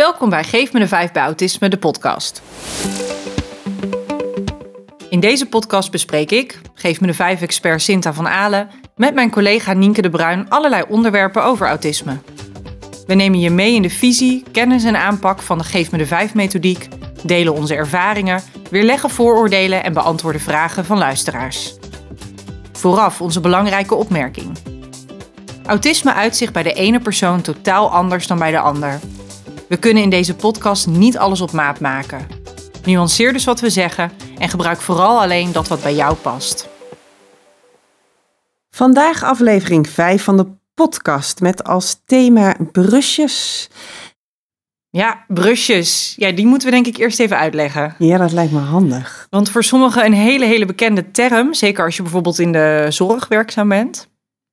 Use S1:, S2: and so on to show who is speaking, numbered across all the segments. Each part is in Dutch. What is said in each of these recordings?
S1: Welkom bij Geef me de 5 bij Autisme, de podcast. In deze podcast bespreek ik, Geef me de 5 expert Sinta van Alen, met mijn collega Nienke de Bruin allerlei onderwerpen over autisme. We nemen je mee in de visie, kennis en aanpak van de Geef me de 5 methodiek, delen onze ervaringen, weerleggen vooroordelen en beantwoorden vragen van luisteraars. Vooraf onze belangrijke opmerking. Autisme uit zich bij de ene persoon totaal anders dan bij de ander. We kunnen in deze podcast niet alles op maat maken. Nuanceer dus wat we zeggen en gebruik vooral alleen dat wat bij jou past.
S2: Vandaag aflevering 5 van de podcast met als thema brusjes.
S1: Ja, brusjes. Ja, die moeten we denk ik eerst even uitleggen.
S2: Ja, dat lijkt me handig.
S1: Want voor sommigen een hele, hele bekende term. Zeker als je bijvoorbeeld in de zorg werkzaam bent.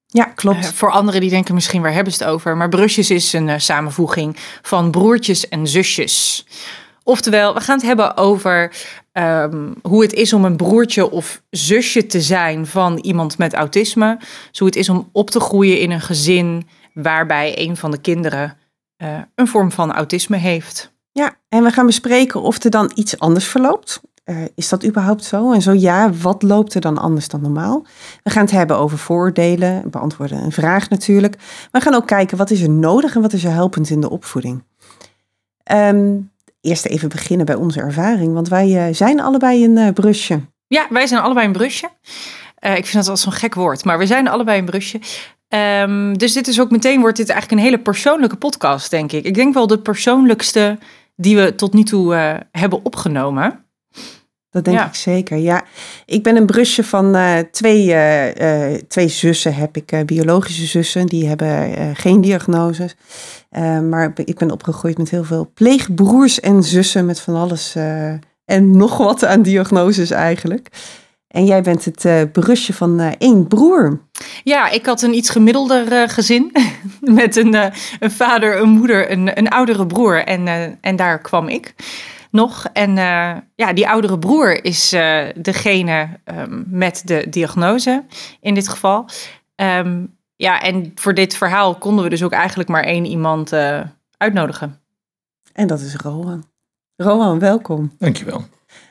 S2: Ja, klopt.
S1: Uh, voor anderen die denken misschien waar hebben ze het over. Maar brusjes is een uh, samenvoeging van broertjes en zusjes. Oftewel, we gaan het hebben over um, hoe het is om een broertje of zusje te zijn van iemand met autisme. Dus hoe het is om op te groeien in een gezin waarbij een van de kinderen uh, een vorm van autisme heeft.
S2: Ja, en we gaan bespreken of er dan iets anders verloopt. Uh, is dat überhaupt zo? En zo ja, wat loopt er dan anders dan normaal? We gaan het hebben over vooroordelen, beantwoorden een vraag natuurlijk. We gaan ook kijken wat is er nodig en wat is er helpend in de opvoeding. Um, eerst even beginnen bij onze ervaring, want wij uh, zijn allebei een uh, brusje.
S1: Ja, wij zijn allebei een brusje. ik vind dat wel zo'n gek woord, maar we zijn allebei een brusje. Um, dus dit is ook meteen, wordt dit eigenlijk een hele persoonlijke podcast, denk ik. Ik denk wel de persoonlijkste die we tot nu toe hebben opgenomen.
S2: Dat denk ja. ik zeker. Ja, ik ben een brusje van uh, twee, uh, twee zussen. Heb ik biologische zussen, die hebben geen diagnoses. maar ik ben opgegroeid met heel veel pleegbroers en zussen met van alles en nog wat aan diagnoses eigenlijk. En jij bent het uh, brusje van uh, één broer.
S1: Ja, ik had een iets gemiddelder uh, gezin. Met een, een, vader, een moeder, een, een oudere broer. En, en daar kwam ik nog. En ja, die oudere broer is degene um, met de diagnose in dit geval. Um, ja, en voor dit verhaal konden we dus ook eigenlijk maar één iemand uitnodigen.
S2: En dat is Rowan. Rowan, welkom.
S3: Dankjewel.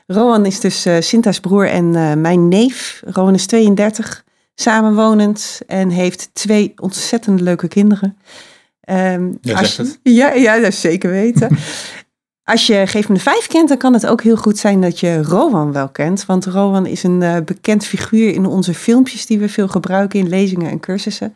S2: Rowan is dus uh, Sinta's broer en uh, mijn neef. Rowan is 32, samenwonend en heeft twee ontzettend leuke kinderen.
S3: Um, ja,
S2: als,
S3: het.
S2: Ja, ja, dat zeker weten. als je Geef me de Vijf kent, dan kan het ook heel goed zijn dat je Rowan wel kent. Want Rowan is een uh, bekend figuur in onze filmpjes die we veel gebruiken in lezingen en cursussen.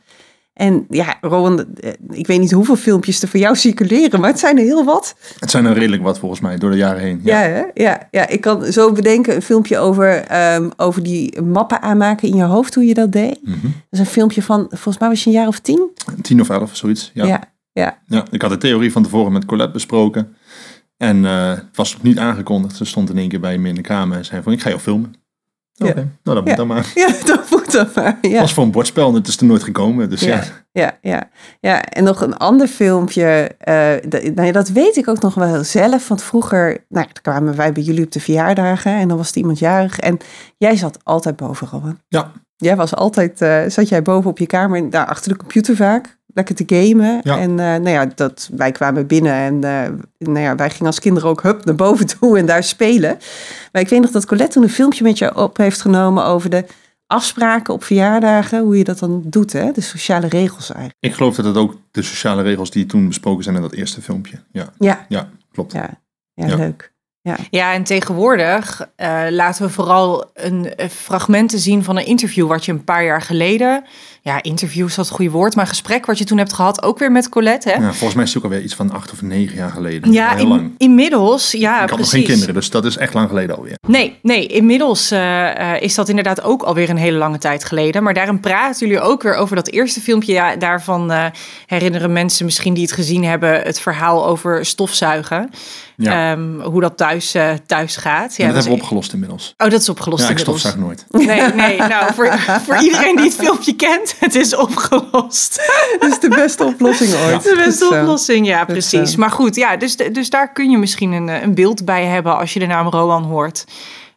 S2: En ja, Rowan, ik weet niet hoeveel filmpjes er voor jou circuleren, maar het zijn er heel wat.
S3: Het zijn er redelijk wat volgens mij, door de jaren heen.
S2: Ja, ja, ja, ja. ik kan zo bedenken een filmpje over, um, over die mappen aanmaken in je hoofd, hoe je dat deed. Mm -hmm. Dat is een filmpje van, volgens mij was je een jaar of tien?
S3: Tien of elf, zoiets, ja.
S2: Ja, ja.
S3: ja ik had de theorie van tevoren met Colette besproken. En uh, het was nog niet aangekondigd. Ze stond in één keer bij me in de kamer en zei van, ik ga jou filmen. Oké, okay. ja. nou dat moet
S2: ja.
S3: dan maar.
S2: Ja, dat moet dan maar. Ja.
S3: Het was voor een bordspel en het is er nooit gekomen. Dus ja.
S2: Ja, ja, ja. en nog een ander filmpje. Uh, dat, nou dat weet ik ook nog wel zelf. Want vroeger nou, kwamen wij bij jullie op de verjaardagen. En dan was er iemand jarig. En jij zat altijd boven, Rowan.
S3: Ja.
S2: Jij was altijd, uh, zat jij boven op je kamer, daar achter de computer vaak. Lekker te gamen.
S3: Ja.
S2: En uh, nou ja, dat, wij kwamen binnen en nou ja, wij gingen als kinderen ook hup naar boven toe en daar spelen. Maar ik weet nog dat Colette toen een filmpje met je op heeft genomen over de afspraken op verjaardagen, hoe je dat dan doet, hè? de sociale regels eigenlijk.
S3: Ik geloof dat het ook de sociale regels die toen besproken zijn in dat eerste filmpje. Ja,
S2: ja.
S3: ja klopt.
S2: Ja, ja, ja. leuk. Ja.
S1: ja, en tegenwoordig uh, laten we vooral een, een fragmenten zien van een interview wat je een paar jaar geleden, ja, interview is dat het goede woord, maar gesprek wat je toen hebt gehad, ook weer met Colette. Hè?
S3: Ja, volgens mij is het ook alweer iets van acht of negen jaar geleden.
S1: Ja,
S3: heel
S1: in,
S3: lang.
S1: inmiddels, ja,
S3: Ik had
S1: precies.
S3: nog geen kinderen, dus dat is echt lang geleden alweer.
S1: Nee, nee, inmiddels uh, uh, is dat inderdaad ook alweer een hele lange tijd geleden. Maar daarin praten jullie ook weer over dat eerste filmpje. Ja, daarvan uh, herinneren mensen misschien die het gezien hebben het verhaal over stofzuigen.
S3: Ja.
S1: Um, hoe dat thuis, uh, thuis gaat.
S3: Ja, dat hebben we opgelost inmiddels.
S1: Oh, dat is opgelost
S3: ja, ik
S1: inmiddels.
S3: stofzuig nooit.
S1: Nee, nee. Nou, voor, voor iedereen die het filmpje kent, het is opgelost.
S2: Dat is de beste oplossing ooit.
S1: De beste
S2: zo.
S1: oplossing, ja,
S2: Goed
S1: precies. Maar goed, ja, dus, dus daar kun je misschien een, een beeld bij hebben als je de naam Rowan hoort.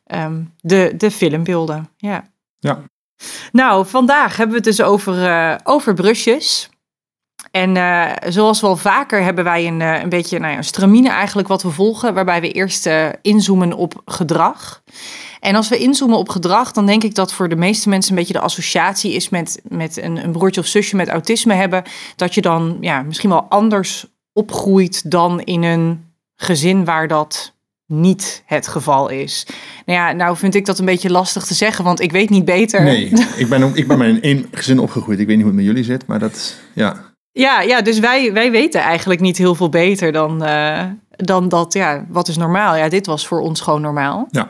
S1: Um, de, de filmbeelden, ja.
S3: Ja.
S1: Nou, vandaag hebben we het dus over, uh, over brusjes. En uh, zoals wel vaker hebben wij een, een beetje nou ja, een stramine eigenlijk wat we volgen, waarbij we eerst uh, inzoomen op gedrag. En als we inzoomen op gedrag, dan denk ik dat voor de meeste mensen een beetje de associatie is met, met een, een broertje of zusje met autisme hebben. Dat je dan ja, misschien wel anders opgroeit dan in een gezin waar dat niet het geval is. Nou ja, nou vind ik dat een beetje lastig te zeggen, want ik weet niet beter.
S3: Nee, ik ben, ik ben maar in één gezin opgegroeid. Ik weet niet hoe het met jullie zit, maar dat, ja.
S1: Ja, ja dus wij, wij weten eigenlijk niet heel veel beter dan, uh, dan dat, ja, wat is normaal? Ja, dit was voor ons gewoon normaal.
S3: Ja.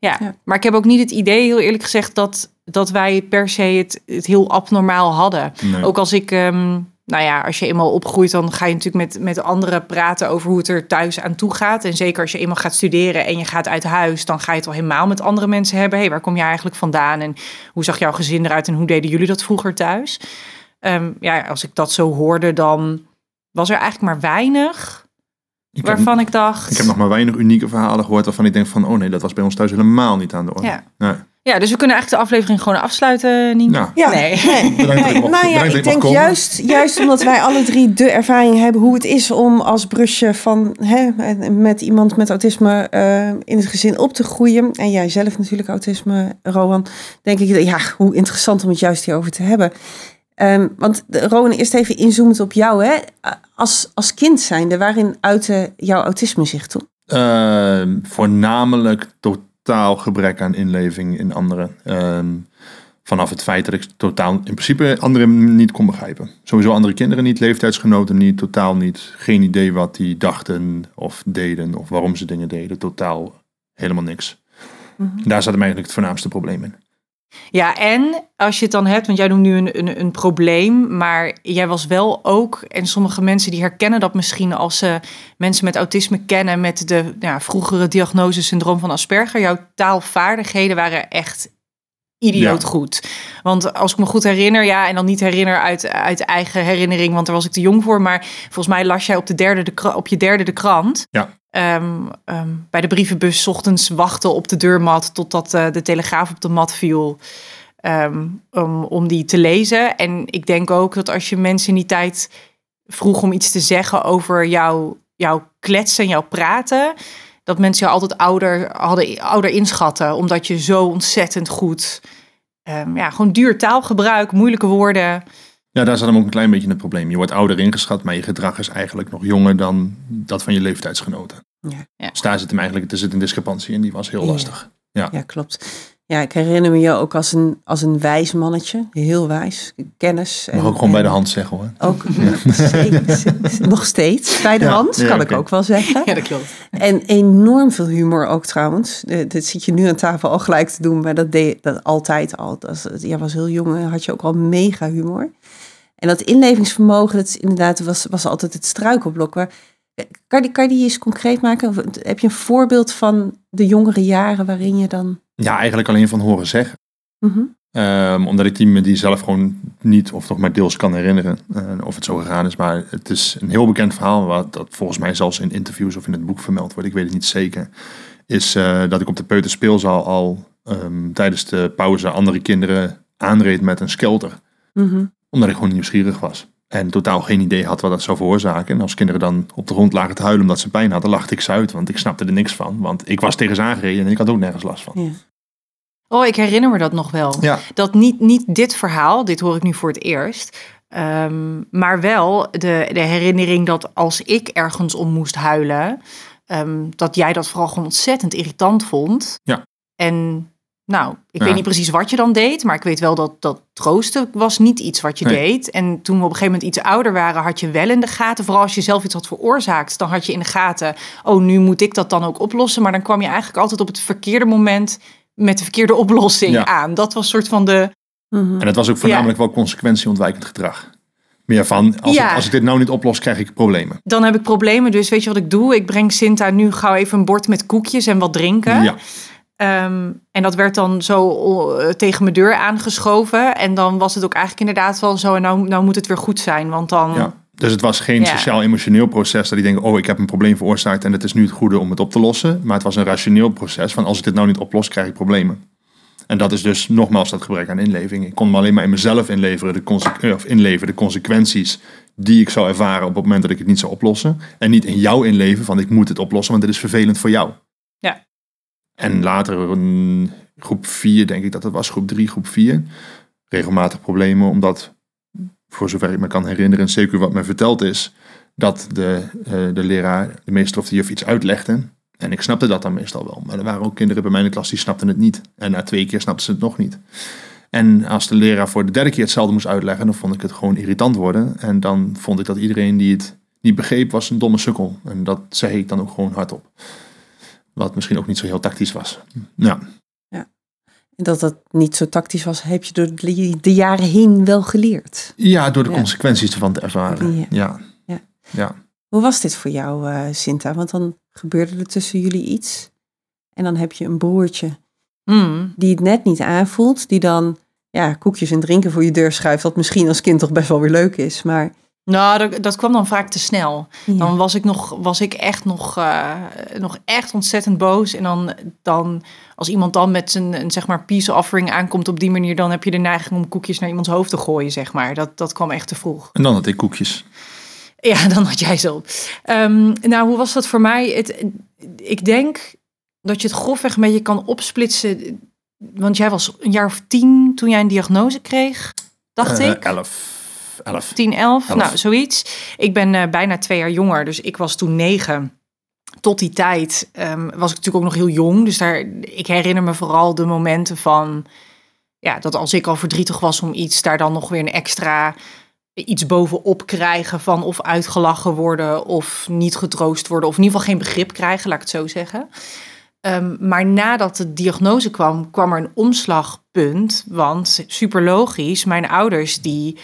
S1: Ja, ja. maar ik heb ook niet het idee, heel eerlijk gezegd, dat, dat wij per se het, het heel abnormaal hadden.
S3: Nee.
S1: Ook als ik, um, nou ja, als je eenmaal opgroeit, dan ga je natuurlijk met, met anderen praten over hoe het er thuis aan toe gaat. En zeker als je eenmaal gaat studeren en je gaat uit huis, dan ga je het al helemaal met andere mensen hebben. Hé, hey, waar kom je eigenlijk vandaan? En hoe zag jouw gezin eruit en hoe deden jullie dat vroeger thuis? Um, ja, als ik dat zo hoorde, dan was er eigenlijk maar weinig
S3: Ik
S1: waarvan
S3: heb,
S1: ik dacht.
S3: Ik heb nog maar weinig unieke verhalen gehoord waarvan ik denk van, oh nee, dat was bij ons thuis helemaal niet aan de orde.
S1: Ja.
S3: Nee.
S1: Ja, dus we kunnen eigenlijk de aflevering gewoon afsluiten, Nien.
S3: Nou,
S2: Ja,
S1: Nee.
S3: mocht-
S2: nou ja, ik denk juist, juist omdat wij alle drie de ervaring hebben hoe het is om als brusje van hè, met iemand met autisme eh, in het gezin op te groeien. En jij zelf natuurlijk autisme, Rowan. Denk ik, ja, hoe interessant om het juist hierover te hebben. Ehm, want Rowan, eerst even inzoomend op jou. Hè? Als, als kind zijnde, waarin uitte jouw autisme zich toen?
S3: Ehm, voornamelijk totaal gebrek aan inleving in anderen. Ehm, vanaf het feit dat ik totaal in principe anderen niet kon begrijpen. Sowieso andere kinderen niet, leeftijdsgenoten niet, totaal niet. Geen idee wat die dachten of deden of waarom ze dingen deden. Totaal helemaal niks. Daar zat eigenlijk het voornaamste probleem in.
S1: Ja, en als je het dan hebt, want jij noemt nu een, een, een probleem, maar jij was wel ook, en sommige mensen die herkennen dat misschien als ze mensen met autisme kennen met de ja, vroegere diagnose syndroom van Asperger, jouw taalvaardigheden waren echt idioot
S3: Ja.
S1: goed. Want als ik me goed herinner, ja, en dan niet herinner uit, uit eigen herinnering, want daar was ik te jong voor, maar volgens mij las jij op, de derde de, op je derde de krant.
S3: Ja.
S1: Ehm, ehm, bij de brievenbus 's ochtends wachten op de deurmat totdat eh, de telegraaf op de mat viel. ehm, om, om die te lezen. En ik denk ook dat als je mensen in die tijd vroeg om iets te zeggen over jouw, jouw kletsen, jouw praten, dat mensen jou altijd ouder hadden ouder inschatten, omdat je zo ontzettend goed, ehm, ja, gewoon duur taalgebruik, moeilijke woorden.
S3: Ja, daar zat hem ook een klein beetje het probleem. Je wordt ouder ingeschat, maar je gedrag is eigenlijk nog jonger dan dat van je leeftijdsgenoten.
S2: Ja.
S1: Ja.
S3: Dus daar zit hem eigenlijk, er zit een discrepantie in, die was heel
S2: Ja.
S3: lastig. Ja.
S2: Ja, klopt. Ja, ik herinner me je ook als een, als een wijs mannetje. Heel wijs. Kennis.
S3: Mag ook gewoon bij de hand zeggen hoor.
S2: Ook zeker- nog steeds bij de
S3: Ja,
S2: hand,
S3: ja,
S2: kan ik ook wel zeggen.
S1: Ja, dat klopt.
S2: En enorm veel humor ook trouwens. Dit zit je nu aan tafel al gelijk te doen, maar dat deed dat altijd al. Dat jij was heel jong en had je ook al mega humor. En dat inlevingsvermogen, dat is inderdaad, was, was altijd het struikelblok. Maar eh, kan, die, kan je die eens concreet maken? Of Heb je een voorbeeld van de jongere jaren waarin je dan...
S3: Ja, eigenlijk alleen van horen zeggen.
S2: Mhm.
S3: Ehm, omdat ik die me die zelf gewoon niet of nog maar deels kan herinneren eh, of het zo gegaan is. Maar het is een heel bekend verhaal, wat dat volgens mij zelfs in interviews of in het boek vermeld wordt. Ik weet het niet zeker. Is eh, dat ik op de peuterspeelzaal al ehm, tijdens de pauze andere kinderen aanreed met een skelter.
S2: Mhm.
S3: Omdat ik gewoon nieuwsgierig was. En totaal geen idee had wat dat zou veroorzaken. En als kinderen dan op de grond lagen te huilen omdat ze pijn hadden, lachte ik ze uit. Want ik snapte er niks van. Want ik was tegen ze aangereden en ik had ook nergens last van.
S2: Ja.
S1: Oh, ik herinner me dat nog wel.
S3: Ja,
S1: Dat niet, niet dit verhaal, dit hoor ik nu voor het eerst. ehm, maar wel de, de herinnering dat als ik ergens om moest huilen, ehm, dat jij dat vooral gewoon ontzettend irritant vond.
S3: Ja.
S1: En nou, ik
S3: Ja.
S1: weet niet precies wat je dan deed, maar ik weet wel dat dat troosten was niet iets wat je
S3: Nee.
S1: deed. En toen we op een gegeven moment iets ouder waren, had je wel in de gaten, vooral als je zelf iets had veroorzaakt, dan had je in de gaten, oh, nu moet ik dat dan ook oplossen. Maar dan kwam je eigenlijk altijd op het verkeerde moment met de verkeerde oplossing
S3: Ja.
S1: aan. Dat was soort van de
S2: Mhm.
S3: En het was ook voornamelijk wel consequentieontwijkend gedrag. Meer van, als,
S1: Ja.
S3: ik, als ik dit nou niet oplos, krijg ik problemen.
S1: Dan heb ik problemen, dus weet je wat ik doe? Ik breng Sinta nu gauw even een bord met koekjes en wat drinken.
S3: Ja,
S1: Ehm, en dat werd dan zo eh, tegen mijn deur aangeschoven. En dan was het ook eigenlijk inderdaad wel zo. En nou, nou moet het weer goed zijn, want dan...
S3: Dus het was geen
S1: Ja.
S3: sociaal-emotioneel proces dat die denken, oh, ik heb een probleem veroorzaakt en het is nu het goede om het op te lossen. Maar het was een rationeel proces van, als ik dit nou niet oplos, krijg ik problemen. En dat is dus nogmaals dat gebrek aan inleving. Ik kon me alleen maar in mezelf inleveren, de, conse- eh, of inleven, de consequenties die ik zou ervaren op het moment dat ik het niet zou oplossen. En niet in jou inleven van ik moet het oplossen, want dit is vervelend voor jou.
S1: Ja.
S3: En later, groep 4 denk ik dat het was, groep 3, groep 4. Regelmatig problemen, omdat, voor zover ik me kan herinneren, zeker wat me verteld is, dat de, eh, de leraar, de meester of de juf iets uitlegde. En ik snapte dat dan meestal wel. Maar er waren ook kinderen bij mij in de klas die snapten het niet. En na twee keer snapten ze het nog niet. En als de leraar voor de derde keer hetzelfde moest uitleggen, dan vond ik het gewoon irritant worden. En dan vond ik dat iedereen die het niet begreep, was een domme sukkel. En dat zei ik dan ook gewoon hardop. Wat misschien ook niet zo heel tactisch was. Ja.
S2: En dat dat niet zo tactisch was, heb je door de, de jaren heen wel geleerd.
S3: Ja, door de
S2: Ja.
S3: consequenties ervan te ervaren.
S2: Ja.
S3: Ja.
S2: Ja.
S3: ja.
S2: Hoe was dit voor jou, eh Sinta? Want dan gebeurde er tussen jullie iets. En dan heb je een broertje
S1: Hmm.
S2: die het net niet aanvoelt. Die dan ja, koekjes en drinken voor je deur schuift. Wat misschien als kind toch best wel weer leuk is. Maar
S1: Nou, dat, dat kwam dan vaak te snel.
S2: ja.
S1: Dan was ik, nog, was ik echt nog, eh, nog echt ontzettend boos. En dan, dan als iemand dan met zijn een, zeg maar peace offering aankomt op die manier, dan heb je de neiging om koekjes naar iemands hoofd te gooien, zeg maar. Dat, dat kwam echt te vroeg.
S3: En dan had ik koekjes.
S1: Ja, dan had jij ze op. Ehm, nou, hoe was dat voor mij? Het, ik denk dat je het grofweg een beetje kan opsplitsen. Want jij was een jaar of tien toen jij een diagnose kreeg, dacht
S3: Eh,
S1: ik.
S3: elf. Elf.
S1: 10, 11,
S3: Elf.
S1: nou zoiets. Ik ben eh, bijna twee jaar jonger, dus ik was toen negen. Tot die tijd ehm, was ik natuurlijk ook nog heel jong. Dus daar, ik herinner me vooral de momenten van... Ja, dat als ik al verdrietig was om iets... daar dan nog weer een extra iets bovenop krijgen van... of uitgelachen worden of niet getroost worden... of in ieder geval geen begrip krijgen, laat ik het zo zeggen. Ehm, maar nadat de diagnose kwam, kwam er een omslagpunt. Want super logisch, mijn ouders die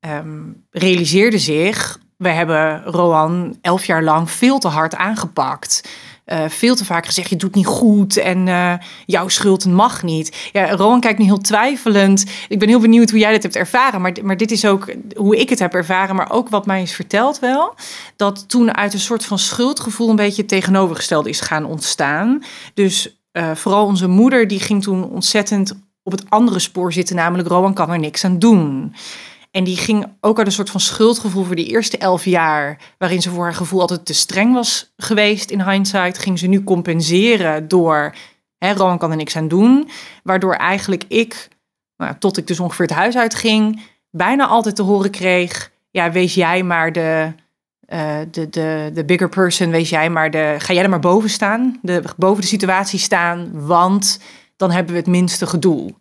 S1: ehm, realiseerden zich... we hebben Rohan elf jaar lang veel te hard aangepakt. Eh, veel te vaak gezegd, je doet niet goed en eh, jouw schuld mag niet. Ja, Rohan kijkt nu heel twijfelend. Ik ben heel benieuwd hoe jij dit hebt ervaren. Maar, maar dit is ook hoe ik het heb ervaren, maar ook wat mij is verteld wel. Dat toen uit een soort van schuldgevoel een beetje het tegenovergestelde is gaan ontstaan. Dus eh, vooral onze moeder, die ging toen ontzettend op het andere spoor zitten. Namelijk, Rohan kan er niks aan doen. En die ging ook uit een soort van schuldgevoel voor die eerste elf jaar, waarin ze voor haar gevoel altijd te streng was geweest in hindsight, ging ze nu compenseren door, hè, kan er niks aan doen, waardoor eigenlijk ik, nou, tot ik dus ongeveer het huis uitging, bijna altijd te horen kreeg, ja, wees jij maar de, eh, de, de, de bigger person, wees jij maar de, ga jij er maar boven staan, de, boven de situatie staan, want dan hebben we het minste gedoe.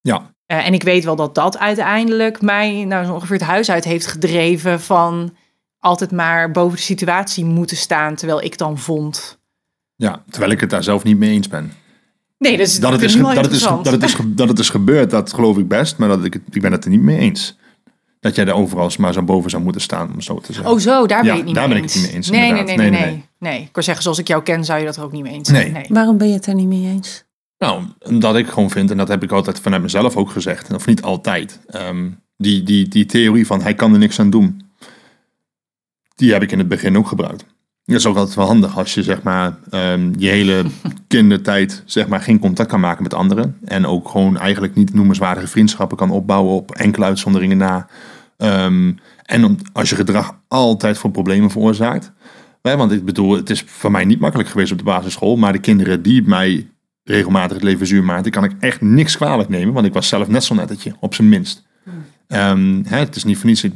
S3: Ja.
S1: Eh, en ik weet wel dat dat uiteindelijk mij nou, zo ongeveer het huis uit heeft gedreven van altijd maar boven de situatie moeten staan, terwijl ik dan vond.
S3: Ja, terwijl ik het daar zelf niet mee eens ben.
S1: Nee, dat is,
S3: Dat het, is,
S1: ik
S3: dat, het is, dat, het is, dat het is gebeurd, dat geloof ik best. Maar dat ik, het, ik ben het er niet mee eens. Dat jij er overal maar zo boven zou moeten staan, om zo te zeggen.
S1: Oh zo, daar ben je het niet
S3: daar ben ik niet mee eens,
S1: Nee, nee, nee, nee,
S3: Nee,
S1: nee,
S3: nee,
S1: nee. Ik kan zeggen, zoals ik jou ken, zou je dat er ook niet mee eens
S3: Nee.
S1: zijn. Nee.
S2: Waarom ben je het er niet mee eens?
S3: Nou, omdat ik gewoon vind, en dat heb ik altijd vanuit mezelf ook gezegd, of niet altijd, ehm, die, die, die theorie van hij kan er niks aan doen, die heb ik in het begin ook gebruikt. Dat is ook altijd wel handig als je zeg maar ehm, je hele kindertijd zeg maar geen contact kan maken met anderen. En ook gewoon eigenlijk niet noemenswaardige vriendschappen kan opbouwen op enkele uitzonderingen na. Ehm, en om, als je gedrag altijd voor problemen veroorzaakt. Want ik bedoel, het is voor mij niet makkelijk geweest op de basisschool. Maar de kinderen die mij regelmatig het leven zuur kan ik echt niks kwalijk nemen. Want ik was zelf net zo'n nettetje, op zijn minst. Ehm, hè, het is niet voor niets.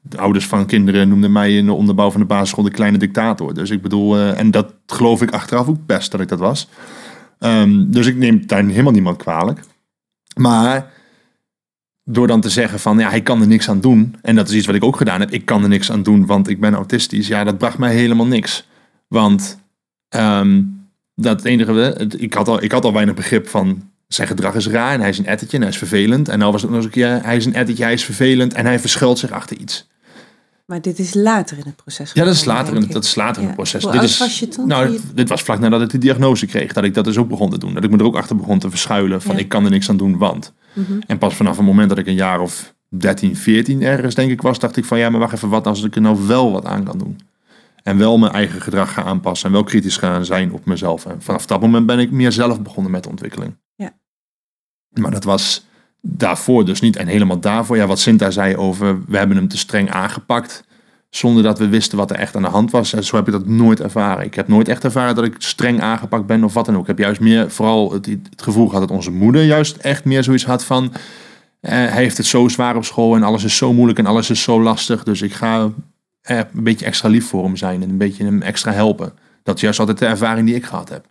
S3: De ouders van kinderen noemden mij in de onderbouw van de basisschool de kleine dictator. Dus ik bedoel, eh, en dat geloof ik achteraf ook best dat ik dat was. Ehm, dus ik neem daar helemaal niemand kwalijk. Maar door dan te zeggen van ja, hij kan er niks aan doen. En dat is iets wat ik ook gedaan heb. Ik kan er niks aan doen, want ik ben autistisch. Ja, dat bracht mij helemaal niks. Want ehm, dat het enige, het- ik had, al, ik had al weinig begrip van zijn gedrag is raar en hij is een ettetje en hij is vervelend. En nou was het nog eens een keer, hij is een ettetje, hij is vervelend en hij verschuilt zich achter iets.
S2: Maar dit is later in het proces.
S3: Ja, dat is later, in, dat is later in het proces.
S2: Hoe
S3: dit is,
S2: was je toen?
S3: Nou, dit was vlak nadat ik de diagnose kreeg, dat ik dat dus ook begon te doen. Dat ik me er ook achter begon te verschuilen van
S2: Ja.
S3: ik kan er niks aan doen, want.
S2: Mhm.
S3: En pas vanaf het moment dat ik een jaar of 13, 14 ergens denk ik was, dacht ik van ja, maar wacht even, wat als ik er nou wel wat aan kan doen? En wel mijn eigen gedrag ga aanpassen en wel kritisch gaan zijn op mezelf. En vanaf dat moment ben ik meer zelf begonnen met de ontwikkeling.
S2: Ja.
S3: Maar dat was daarvoor dus niet. En helemaal daarvoor, ja, wat Sinta zei over, we hebben hem te streng aangepakt. Zonder dat we wisten wat er echt aan de hand was. En zo heb ik dat nooit ervaren. Ik heb nooit echt ervaren dat ik streng aangepakt ben of wat dan ook. Ik heb juist meer vooral het, het gevoel gehad dat onze moeder juist echt meer zoiets had van... Eh, hij heeft het zo zwaar op school en alles is zo moeilijk en alles is zo lastig. Dus ik ga een beetje extra lief voor hem zijn en een beetje hem extra helpen. Dat is juist altijd de ervaring die ik gehad heb.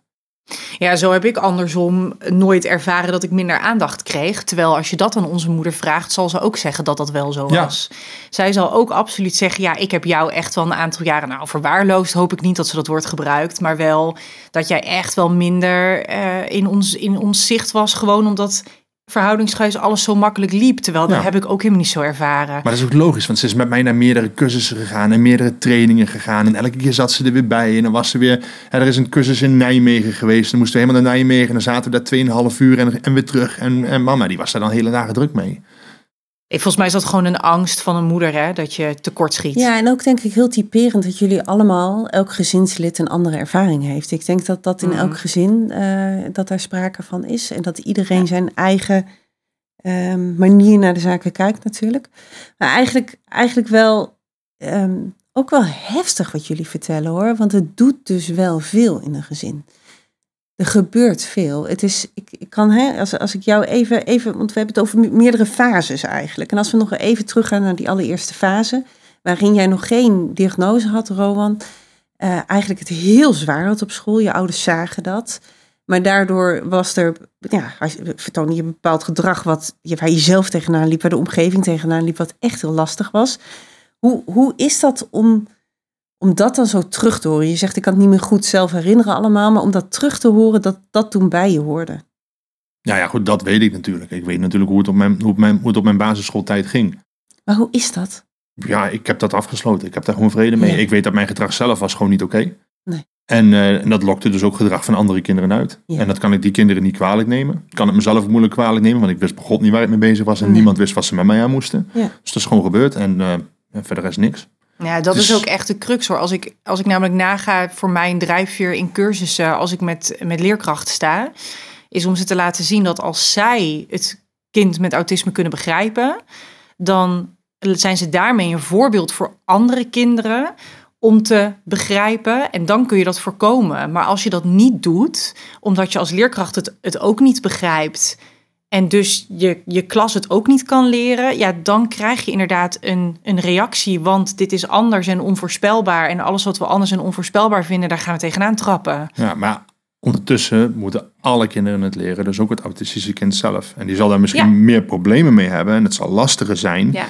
S1: Ja, zo heb ik andersom nooit ervaren dat ik minder aandacht kreeg. Terwijl als je dat aan onze moeder vraagt, zal ze ook zeggen dat dat wel zo
S3: Ja.
S1: was. Zij zal ook absoluut zeggen, ja, ik heb jou echt wel een aantal jaren nou verwaarloosd. Hoop ik niet dat ze dat woord gebruikt. Maar wel dat jij echt wel minder eh, in, ons, in ons zicht was. Gewoon omdat verhoudingsgewijs alles zo makkelijk liep. Terwijl dat heb ik ook helemaal niet zo ervaren.
S3: Maar dat is ook logisch, want ze is met mij naar meerdere cursussen gegaan en meerdere trainingen gegaan. En elke keer zat ze er weer bij. En dan was ze weer, hè, er is een cursus in Nijmegen geweest. Dan moesten we helemaal naar Nijmegen en dan zaten we daar 2,5 uur en, en weer terug. En, en mama, die was daar dan hele dagen druk mee.
S1: Volgens mij is dat gewoon een angst van een moeder, hè, dat je tekort schiet.
S2: Ja, en ook denk ik heel typerend dat jullie allemaal, elk gezinslid een andere ervaring heeft. Ik denk dat dat in
S1: Mhm.
S2: elk gezin, eh, dat daar sprake van is. En dat iedereen zijn eigen ehm, manier naar de zaken kijkt natuurlijk. Maar eigenlijk, eigenlijk wel, ehm, ook wel heftig wat jullie vertellen hoor. Want het doet dus wel veel in een gezin. Gebeurt veel. Het is, ik, ik kan, hè, als, als ik jou even, even, want we hebben het over me- meerdere fases eigenlijk. En als we nog even teruggaan naar die allereerste fase, waarin jij nog geen diagnose had, Rowan, eh, eigenlijk het heel zwaar had op school. Je ouders zagen dat. Maar daardoor was er, ja, vertoonde je een bepaald gedrag wat, waar je zelf tegenaan liep, waar de omgeving tegenaan liep, wat echt heel lastig was. Hoe, hoe is dat om, om dat dan zo terug te horen? Je zegt, ik kan het niet meer goed zelf herinneren allemaal, maar om dat terug te horen, dat dat toen bij je hoorde.
S3: Nou ja, goed, dat weet ik natuurlijk. Ik weet natuurlijk hoe het op mijn, hoe mijn, hoe het op mijn basisschooltijd ging.
S2: Maar hoe is dat?
S3: Ja, ik heb dat afgesloten. Ik heb daar gewoon vrede mee.
S2: Ja.
S3: Ik weet dat mijn gedrag zelf was gewoon niet oké.
S2: Nee.
S3: En, eh, en dat lokte dus ook gedrag van andere kinderen uit.
S2: Ja.
S3: En dat kan ik die kinderen niet kwalijk nemen. Ik kan het mezelf moeilijk kwalijk nemen, want ik wist begot niet waar ik mee bezig was. En
S2: Nee.
S3: niemand wist wat ze met mij aan moesten.
S2: Ja.
S3: Dus dat is gewoon gebeurd. En eh, ja, verder is niks.
S1: Ja, dat
S3: Dus-
S1: is ook echt de crux hoor. Als ik, als ik namelijk naga voor mijn drijfveer in cursussen, als ik met, met leerkrachten sta, is om ze te laten zien dat als zij het kind met autisme kunnen begrijpen, dan zijn ze daarmee een voorbeeld voor andere kinderen om te begrijpen. En dan kun je dat voorkomen. Maar als je dat niet doet, omdat je als leerkracht het, het ook niet begrijpt. En dus je, je klas het ook niet kan leren, ja, dan krijg je inderdaad een, een reactie. Want dit is anders en onvoorspelbaar. En alles wat we anders en onvoorspelbaar vinden, daar gaan we tegenaan trappen.
S3: Ja, maar ondertussen moeten alle kinderen het leren. Dus ook het autistische kind zelf. En die zal daar misschien
S1: Ja.
S3: meer problemen mee hebben. En het zal lastiger zijn.
S1: Ja.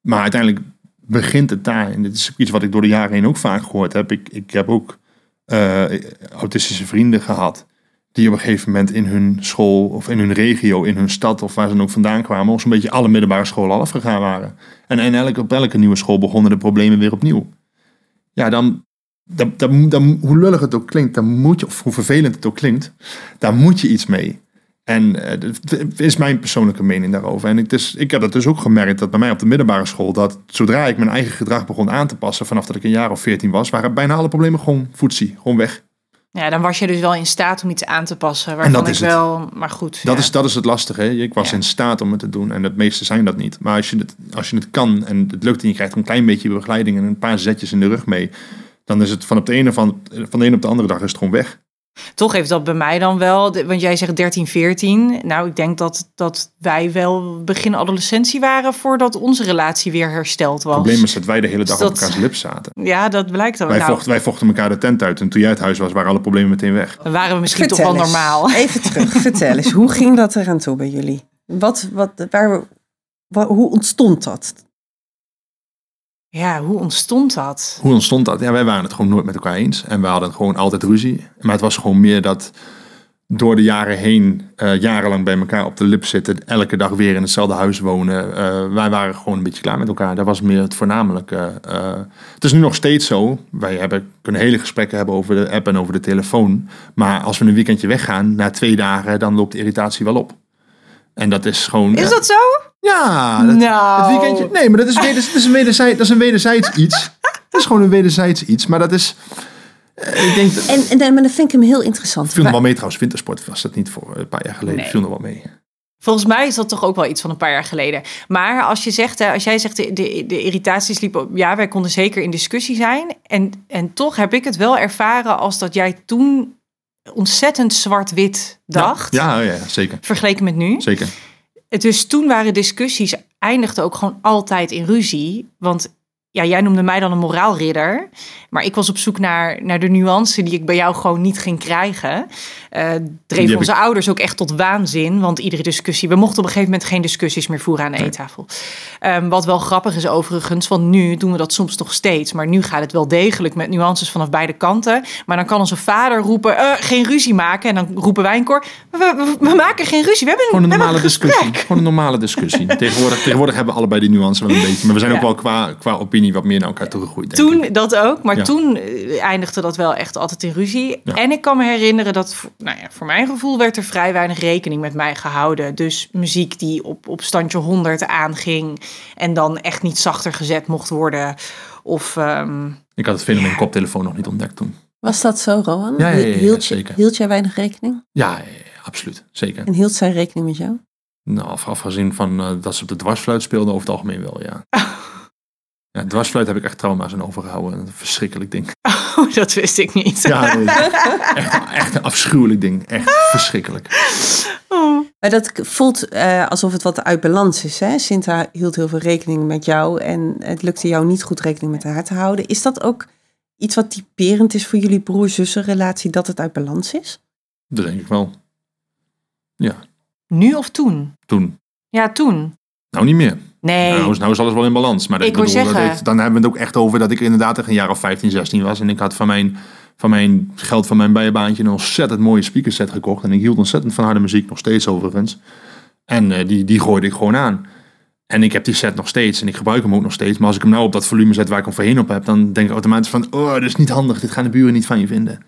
S3: Maar uiteindelijk begint het daar. En dit is iets wat ik door de jaren heen ook vaak gehoord heb. Ik, ik heb ook eh, autistische vrienden gehad. Die op een gegeven moment in hun school of in hun regio, in hun stad of waar ze dan ook vandaan kwamen, of zo'n beetje alle middelbare scholen afgegaan waren. En, en elke, op elke nieuwe school begonnen de problemen weer opnieuw. Ja, dan, dan, dan, dan, hoe lullig het ook klinkt, dan moet je, of hoe vervelend het ook klinkt, daar moet je iets mee. En eh, dat is mijn persoonlijke mening daarover. En ik, dus, ik heb dat dus ook gemerkt dat bij mij op de middelbare school, dat zodra ik mijn eigen gedrag begon aan te passen, vanaf dat ik een jaar of veertien was, waren bijna alle problemen gewoon voetsie, gewoon weg.
S1: Ja, dan was je dus wel in staat om iets aan te passen.
S3: En
S1: Waarvan
S3: dat
S1: ik
S3: is het.
S1: wel, maar goed.
S3: Dat,
S1: ja.
S3: is, dat is het lastige. Hè? Ik was
S1: Ja.
S3: in staat om het te doen en het meeste zijn dat niet. Maar als je het, als je het kan en het lukt en je krijgt een klein beetje begeleiding en een paar zetjes in de rug mee, dan is het van op de ene, van, van de ene op de andere dag is het gewoon weg.
S1: Toch heeft dat bij mij dan wel, want jij zegt 13, 14. Nou, ik denk dat, dat wij wel begin adolescentie waren voordat onze relatie weer hersteld was.
S3: Het probleem is dat wij de hele dag
S1: Dus
S3: op elkaars lip zaten.
S1: Ja, dat blijkt dan.
S3: Wij,
S1: nou,
S3: vochten, wij vochten elkaar de tent uit en toen jij uit huis was, waren alle problemen meteen weg.
S1: dan waren we misschien
S2: Vertel
S1: toch wel
S2: eens.
S1: normaal.
S2: Even terug, vertel eens. Hoe ging dat eraan toe bij jullie? Wat, wat, waar, wa- hoe ontstond dat?
S1: Ja, hoe ontstond dat?
S3: Hoe ontstond dat? Ja, wij waren het gewoon nooit met elkaar eens. En we hadden gewoon altijd ruzie. Maar het was gewoon meer dat door de jaren heen, eh, jarenlang bij elkaar op de lip zitten, elke dag weer in hetzelfde huis wonen. eh, wij waren gewoon een beetje klaar met elkaar. Dat was meer het voornamelijke. eh. het is nu nog steeds zo. Wij hebben, kunnen hele gesprekken hebben over de app en over de telefoon. Maar als we een weekendje weggaan, na twee dagen, dan loopt de irritatie wel op. En dat is gewoon.
S1: Is dat zo?
S3: Ja, dat,
S1: Nou.
S3: het weekendje. Nee, maar dat is, weders, dat is, een, wederzij, dat is een wederzijds iets. Dat is gewoon een wederzijds iets. Maar dat is. eh, ik denk. dat-
S2: En, en, maar dat vind ik hem heel interessant.
S3: viel nog wel mee trouwens. Wintersport was dat niet voor een paar jaar geleden.
S1: Nee.
S3: Viel nog wel mee.
S1: Volgens mij is dat toch ook wel iets van een paar jaar geleden. Maar als je zegt, als jij zegt de, de, de irritaties liepen, ja, wij konden zeker in discussie zijn. En, en toch heb ik het wel ervaren als dat jij toen ontzettend zwart-wit dacht.
S3: Ja, ja, ja, zeker.
S1: Vergeleken met nu.
S3: Zeker.
S1: Dus toen waren discussies eindigden ook gewoon altijd in ruzie. Want ja, jij noemde mij dan een moraalridder. Maar ik was op zoek naar, naar de nuance die ik bij jou gewoon niet ging krijgen. Uh, dreef onze ouders ook echt tot waanzin. Want iedere discussie... We mochten op een gegeven moment geen discussies meer voeren aan de eettafel. Um, wat wel grappig is overigens. Want nu doen we dat soms nog steeds. Maar nu gaat het wel degelijk met nuances vanaf beide kanten. Maar dan kan onze vader roepen... Uh, geen ruzie maken. En dan roepen wij een koor... We, we, maken geen ruzie. We hebben
S3: Gewoon een normale
S1: een
S3: discussie. Gewoon een normale discussie. tegenwoordig, tegenwoordig hebben we allebei die nuances wel een beetje. Maar we zijn ook wel qua, qua opinie wat meer naar elkaar toegegroeid.
S1: Toen dat ook. Maar toen eh, eindigde dat wel echt altijd in ruzie. En ik kan me herinneren dat, nou ja, voor mijn gevoel werd er vrij weinig rekening met mij gehouden. Dus muziek die op, op standje 100 aanging en dan echt niet zachter gezet mocht worden. Of, ehm,
S3: ik had het fenomeen ja. koptelefoon nog niet ontdekt toen.
S2: Was dat zo, Rowan?
S3: Ja, ja,
S2: hield,
S3: zeker.
S2: Hield jij weinig rekening?
S3: Ja, absoluut. Zeker.
S2: En hield zij rekening met jou?
S3: Nou, afgezien van uh, dat ze op de dwarsfluit speelden, over het algemeen wel, ja. Ja, dwarsfluit heb ik echt trauma's aan overgehouden. Een verschrikkelijk ding.
S1: Oh, dat wist ik niet.
S3: Ja, nee, echt, echt, een afschuwelijk ding. Echt verschrikkelijk.
S2: Oh. Maar dat voelt uh, alsof het wat uit balans is. Hè? Sinta hield heel veel rekening met jou en het lukte jou niet goed rekening met haar te houden. Is dat ook iets wat typerend is voor jullie broer-zussen relatie, dat het uit balans is?
S3: Dat denk ik wel. Ja.
S1: Nu of toen?
S3: Toen.
S1: Ja, toen.
S3: Nou, niet meer.
S1: Nee.
S3: Nou, is, nou is alles wel in balans. Maar
S1: ik
S3: bedoel,
S1: zeggen...
S3: dat, dan hebben we het ook echt over dat ik inderdaad een jaar of 15, 16 was. En ik had van mijn, van mijn geld van mijn bijenbaantje een ontzettend mooie speakerset gekocht. En ik hield ontzettend van harde muziek, nog steeds overigens. En uh, die, die gooide ik gewoon aan. En ik heb die set nog steeds en ik gebruik hem ook nog steeds. Maar als ik hem nou op dat volume zet waar ik hem voorheen op heb, dan denk ik automatisch van, oh, dat is niet handig. Dit gaan de buren niet van je vinden.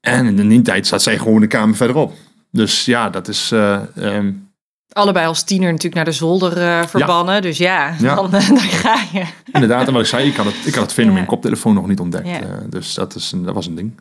S3: En in die tijd zat zij gewoon de kamer verderop. Dus ja, dat is... Uh, um,
S1: allebei als tiener natuurlijk naar de zolder uh, verbannen. Ja. Dus ja, ja. Dan, uh, dan, ga je.
S3: Inderdaad, en wat ik zei, ik had het, ik had het fenomeen ja. koptelefoon nog niet ontdekt. Uh, dus dat, is een, dat was een ding.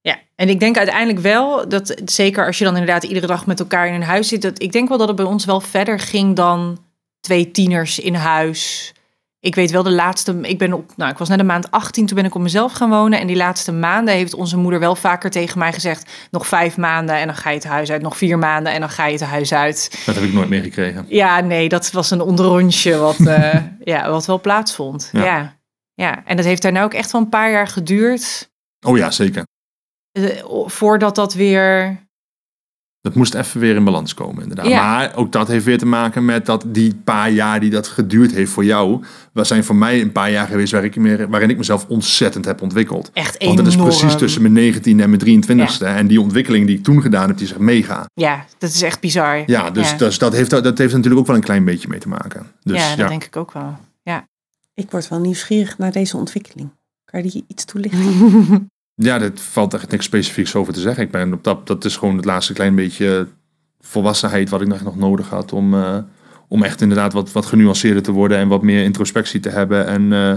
S1: Ja, en ik denk uiteindelijk wel dat, zeker als je dan inderdaad iedere dag met elkaar in een huis zit, dat ik denk wel dat het bij ons wel verder ging dan twee tieners in huis ik weet wel de laatste, ik ben op, nou, ik was net de maand 18, toen ben ik op mezelf gaan wonen. En die laatste maanden heeft onze moeder wel vaker tegen mij gezegd: nog vijf maanden en dan ga je het huis uit. Nog vier maanden en dan ga je het huis uit.
S3: Dat heb ik nooit meer gekregen.
S1: Ja, nee, dat was een onderrondje wat, uh, ja, wat wel plaatsvond. Ja. ja. Ja, en dat heeft daar nou ook echt wel een paar jaar geduurd.
S3: Oh ja, zeker.
S1: Uh, voordat dat weer
S3: dat moest even weer in balans komen, inderdaad. Ja. Maar ook dat heeft weer te maken met dat die paar jaar die dat geduurd heeft voor jou, was zijn voor mij een paar jaar geweest waar ik meer, waarin ik mezelf ontzettend heb ontwikkeld.
S1: Echt enorm.
S3: Want dat is precies tussen mijn 19 en mijn 23ste. Ja. En die ontwikkeling die ik toen gedaan heb, die is echt mega.
S1: Ja, dat is echt bizar.
S3: Ja, dus, ja. dus dat, heeft, dat heeft natuurlijk ook wel een klein beetje mee te maken. Dus,
S1: ja, dat denk ik ook wel. Ja.
S2: Ik word wel nieuwsgierig naar deze ontwikkeling. Kan je die iets toelichten?
S3: Ja, dat valt echt niks specifieks over te zeggen. Ik ben op dat, dat is gewoon het laatste klein beetje volwassenheid wat ik nog, nodig had om, uh, om echt inderdaad wat, wat genuanceerder te worden en wat meer introspectie te hebben. En, uh,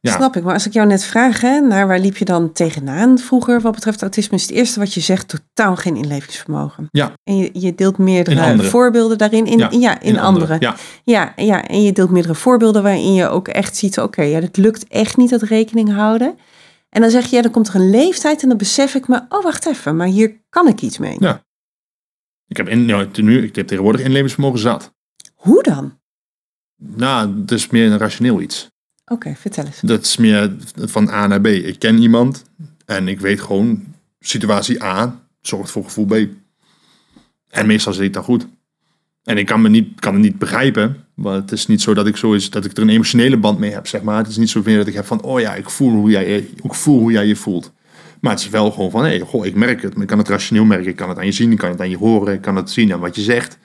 S3: ja.
S2: Snap ik, maar als ik jou net vraag, hè, naar waar liep je dan tegenaan vroeger wat betreft autisme, is het eerste wat je zegt totaal geen inlevingsvermogen.
S3: Ja.
S2: En je, je deelt meerdere voorbeelden daarin, in, ja, ja in, in andere.
S3: Ja.
S2: ja. Ja, en je deelt meerdere voorbeelden waarin je ook echt ziet, oké, ja, dat lukt echt niet, dat rekening houden. En dan zeg je, ja, dan komt er een leeftijd en dan besef ik me, oh wacht even, maar hier kan ik iets mee.
S3: Ja. Ik heb, in, nou, nu, ik heb tegenwoordig inlevingsvermogen zat.
S2: Hoe dan?
S3: Nou, het is meer een rationeel iets.
S2: Oké, vertel eens.
S3: Dat is meer van A naar B. Ik ken iemand en ik weet gewoon, situatie A zorgt voor gevoel B. En meestal zit het dan goed. En ik kan, me niet, kan het niet begrijpen. Maar het is niet zo dat ik, zo is, dat ik er een emotionele band mee heb, zeg maar. Het is niet zo meer dat ik heb van, oh ja, ik voel hoe jij, ik voel hoe jij je voelt. Maar het is wel gewoon van, hey, goh, ik merk het. Ik kan het rationeel merken. Ik kan het aan je zien, ik kan het aan je horen. Ik kan het zien aan wat je zegt.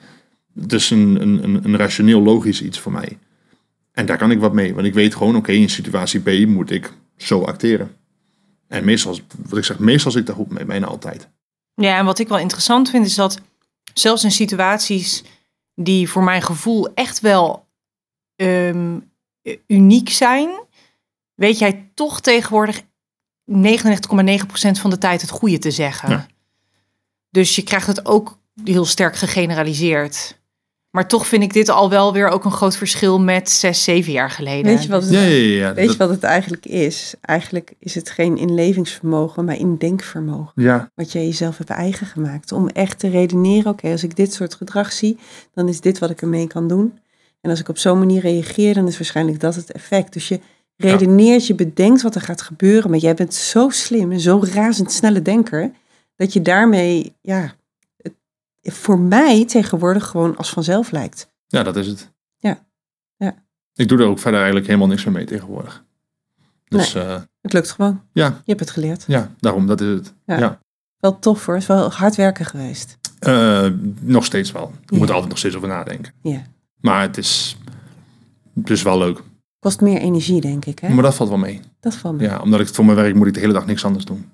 S3: Het is een, een, een rationeel logisch iets voor mij. En daar kan ik wat mee. Want ik weet gewoon, oké, in situatie B moet ik zo acteren. En meestal, wat ik zeg, meestal zit ik daar goed mee, bijna altijd.
S1: Ja, en wat ik wel interessant vind, is dat zelfs in situaties die voor mijn gevoel echt wel um, uniek zijn, weet jij toch tegenwoordig 99,9% van de tijd het goede te zeggen. Ja. Dus je krijgt het ook heel sterk gegeneraliseerd. Maar toch vind ik dit al wel weer ook een groot verschil met zes, zeven jaar geleden.
S2: Weet je wat het,
S3: Ja, ja, ja. ja.
S2: weet je wat het eigenlijk is? Eigenlijk is het geen inlevingsvermogen, maar indenkvermogen.
S3: ja,
S2: Wat jij jezelf hebt eigen gemaakt. Om echt te redeneren, oké, als ik dit soort gedrag zie, dan is dit wat ik ermee kan doen. En als ik op zo'n manier reageer, dan is waarschijnlijk dat het effect. Dus je redeneert, je bedenkt wat er gaat gebeuren, maar jij bent zo slim en zo razendsnelle denker, dat je daarmee, ja, voor mij tegenwoordig gewoon als vanzelf lijkt.
S3: ja, dat is het.
S2: Ja. Ja.
S3: Ik doe er ook verder eigenlijk helemaal niks meer mee tegenwoordig. Dus eh,
S2: Het lukt gewoon.
S3: ja,
S2: Je hebt het geleerd.
S3: ja, daarom, dat is het.
S2: Ja.
S3: Ja.
S2: Wel tof hoor, het is wel hard werken geweest.
S3: Eh, nog steeds wel. Je
S2: Ja.
S3: moet er altijd nog steeds over nadenken.
S2: Ja.
S3: Maar het is, het is wel leuk.
S2: Kost meer energie, denk ik. Hè?
S3: Maar dat valt wel mee.
S2: Dat valt me.
S3: Ja, omdat ik voor mijn werk moet ik de hele dag niks anders doen.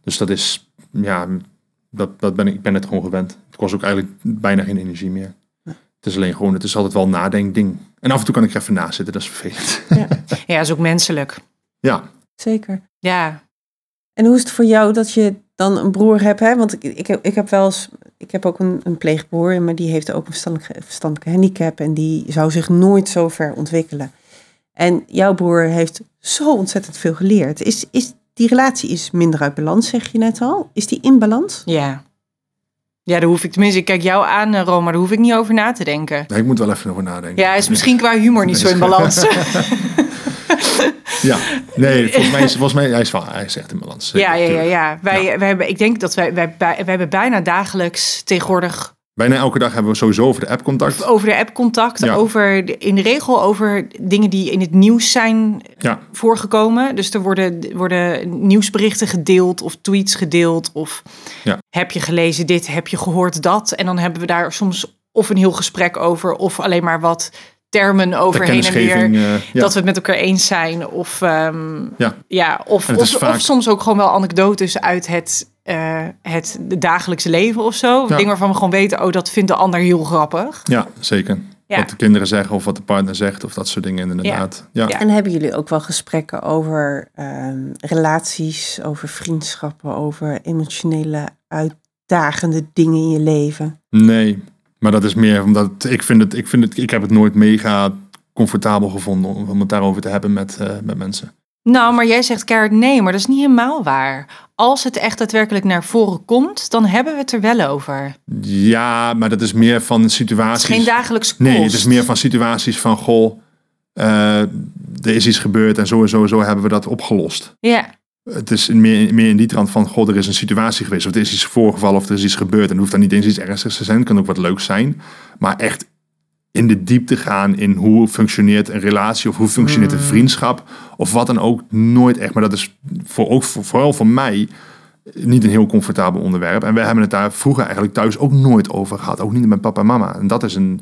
S3: Dus dat is, ja, dat, dat ben ik, ik ben het gewoon gewend. Het kost ook eigenlijk bijna geen energie meer. Het is alleen gewoon, het is altijd wel nadenkding. En af en toe kan ik er even naast zitten, dat is vervelend.
S1: Ja, is ook menselijk.
S3: Ja,
S2: Zeker.
S1: Ja,
S2: En hoe is het voor jou dat je dan een broer hebt? Hè? Want ik, ik, heb, ik heb wel eens, ik heb ook een, een pleegbroer, maar die heeft ook een verstandelijke, verstandelijke handicap en die zou zich nooit zo ver ontwikkelen. En jouw broer heeft zo ontzettend veel geleerd. Is, is die relatie is minder uit balans, zeg je net al? Is die in balans?
S1: ja. Ja, daar hoef ik tenminste, ik kijk jou aan, eh, Roma, daar hoef ik niet over na te denken.
S3: nee, ik moet wel even over nadenken.
S1: Ja, hij is misschien qua humor niet zo in balans.
S3: Ja, nee, volgens mij is, volgens mij, hij is, wel, hij is echt in balans.
S1: Ja, ja, ja, ja. Wij, wij hebben, ik denk dat wij, wij, wij, wij hebben bijna dagelijks tegenwoordig
S3: Bijna elke dag hebben we sowieso over de app contact.
S1: over de app contact,
S3: Ja.
S1: over de- in de regel over dingen die in het nieuws zijn
S3: Ja,
S1: voorgekomen. Dus er worden, worden nieuwsberichten gedeeld of tweets gedeeld of
S3: Ja.
S1: heb je gelezen dit, heb je gehoord dat. En dan hebben we daar soms of een heel gesprek over of alleen maar wat termen over
S3: de
S1: heen en weer.
S3: eh, ja.
S1: Dat we het met elkaar eens zijn. Of, ehm,
S3: Ja.
S1: ja, of,
S3: vaak-
S1: of soms ook gewoon wel anekdotes uit het, eh, het dagelijkse leven of zo.
S3: Ja.
S1: Dingen waarvan we gewoon weten, oh, dat vindt de ander heel grappig.
S3: ja, zeker.
S1: Ja.
S3: Wat de kinderen zeggen of wat de partner zegt of dat soort dingen inderdaad. Ja,
S1: Ja.
S2: En hebben jullie ook wel gesprekken over ehm, relaties, over vriendschappen, over emotionele uitdagende dingen in je leven?
S3: Nee, maar dat is meer omdat ik vind het, ik vind het, ik heb het nooit mega comfortabel gevonden om, om het daarover te hebben met, eh, met mensen.
S1: Nou, maar jij zegt keihard nee, maar dat is niet helemaal waar. Als het echt daadwerkelijk naar voren komt, dan hebben we het er wel over.
S3: Ja, maar dat is meer van
S1: Het is
S3: situaties.
S1: geen dagelijks kost.
S3: Nee, het is meer van situaties van goh, eh, er is iets gebeurd en zo en zo en zo hebben we dat opgelost.
S1: Ja,
S3: Het is meer, meer in die trant van, goh, er is een situatie geweest, of er is iets voorgevallen, of er is iets gebeurd. En het hoeft dan niet eens iets ernstigs te zijn, het kan ook wat leuks zijn. Maar echt in de diepte gaan in hoe functioneert een relatie, of hoe functioneert een vriendschap, of wat dan ook, nooit echt. Maar dat is voor, ook voor, vooral voor mij niet een heel comfortabel onderwerp. En wij hebben het daar vroeger eigenlijk thuis ook nooit over gehad. Ook niet met papa en mama. En dat is een,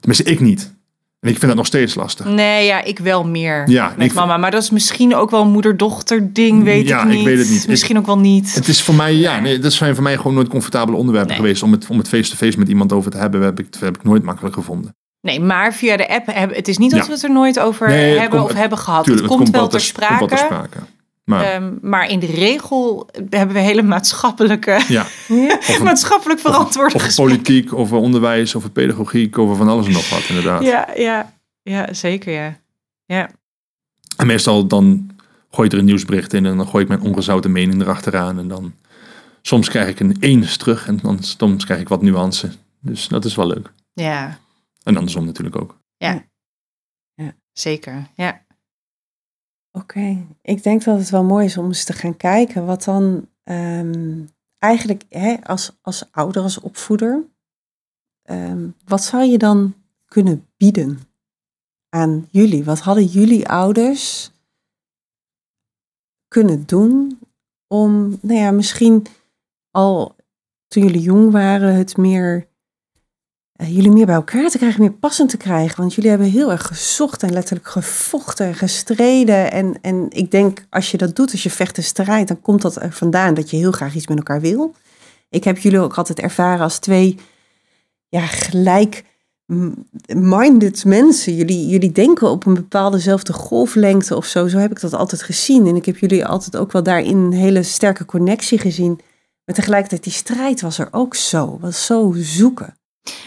S3: tenminste ik niet. En ik vind dat nog steeds lastig.
S1: nee, ja, ik wel meer
S3: Ja,
S1: met
S3: ik-
S1: mama. Maar dat is misschien ook wel een moeder-dochter ding, weet
S3: Ja,
S1: ik
S3: ik
S1: niet.
S3: weet het niet.
S1: Misschien ook wel niet.
S3: Het is voor mij, ja, nee, dat zijn voor mij gewoon nooit comfortabele onderwerpen
S1: Nee.
S3: geweest. Om het, om het face-to-face met iemand over te hebben, heb ik, heb ik nooit makkelijk gevonden.
S1: Nee, maar via de app, hebben, het is niet dat
S3: Ja.
S1: we het er nooit over
S3: Nee,
S1: hebben
S3: komt-
S1: of hebben gehad.
S3: Tuurlijk,
S1: het komt wel ter
S3: ter-
S1: sprake.
S3: komt wel ter sprake. Maar
S1: Ehm, maar in de regel hebben we hele maatschappelijke,
S3: ja, of een,
S1: maatschappelijk
S3: over
S1: gesprekken.
S3: politiek, over onderwijs, over pedagogiek, over van alles en nog wat inderdaad.
S1: Ja, ja, ja, zeker ja. Ja,
S3: En meestal dan gooi ik er een nieuwsbericht in en dan gooi ik mijn ongezouten mening erachteraan. En dan soms krijg ik een eens terug en dan soms krijg ik wat nuance. Dus dat is wel leuk.
S1: ja,
S3: En andersom natuurlijk ook.
S1: zeker. Ja.
S2: Oké, ik denk dat het wel mooi is om eens te gaan kijken wat dan ehm, eigenlijk hè, als, als ouder, als opvoeder, ehm, wat zou je dan kunnen bieden aan jullie? Wat hadden jullie ouders kunnen doen om, nou ja, misschien al toen jullie jong waren, het meer, jullie meer bij elkaar te krijgen, meer passend te krijgen? Want jullie hebben heel erg gezocht en letterlijk gevochten en gestreden. En, en ik denk, als je dat doet, als je vecht en strijdt, dan komt dat er vandaan dat je heel graag iets met elkaar wil. Ik heb jullie ook altijd ervaren als twee ja, gelijk minded mensen. Jullie, jullie denken op een bepaaldezelfde golflengte of zo. Zo heb ik dat altijd gezien. En ik heb jullie altijd ook wel daarin een hele sterke connectie gezien. Maar tegelijkertijd, die strijd was er ook zo. Was zo zoeken.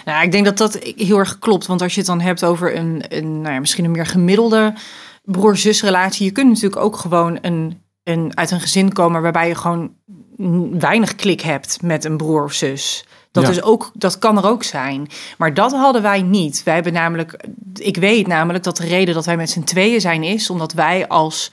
S1: Nou, ik denk dat dat heel erg klopt. Want als je het dan hebt over een, een nou ja, misschien een meer gemiddelde broer-zus-relatie. Je kunt natuurlijk ook gewoon een, een, uit een gezin komen waarbij je gewoon weinig klik hebt met een broer of zus. Dat, is ook, dat kan er ook zijn. Maar dat hadden wij niet. Wij hebben namelijk, ik weet namelijk dat de reden dat wij met z'n tweeën zijn is omdat wij als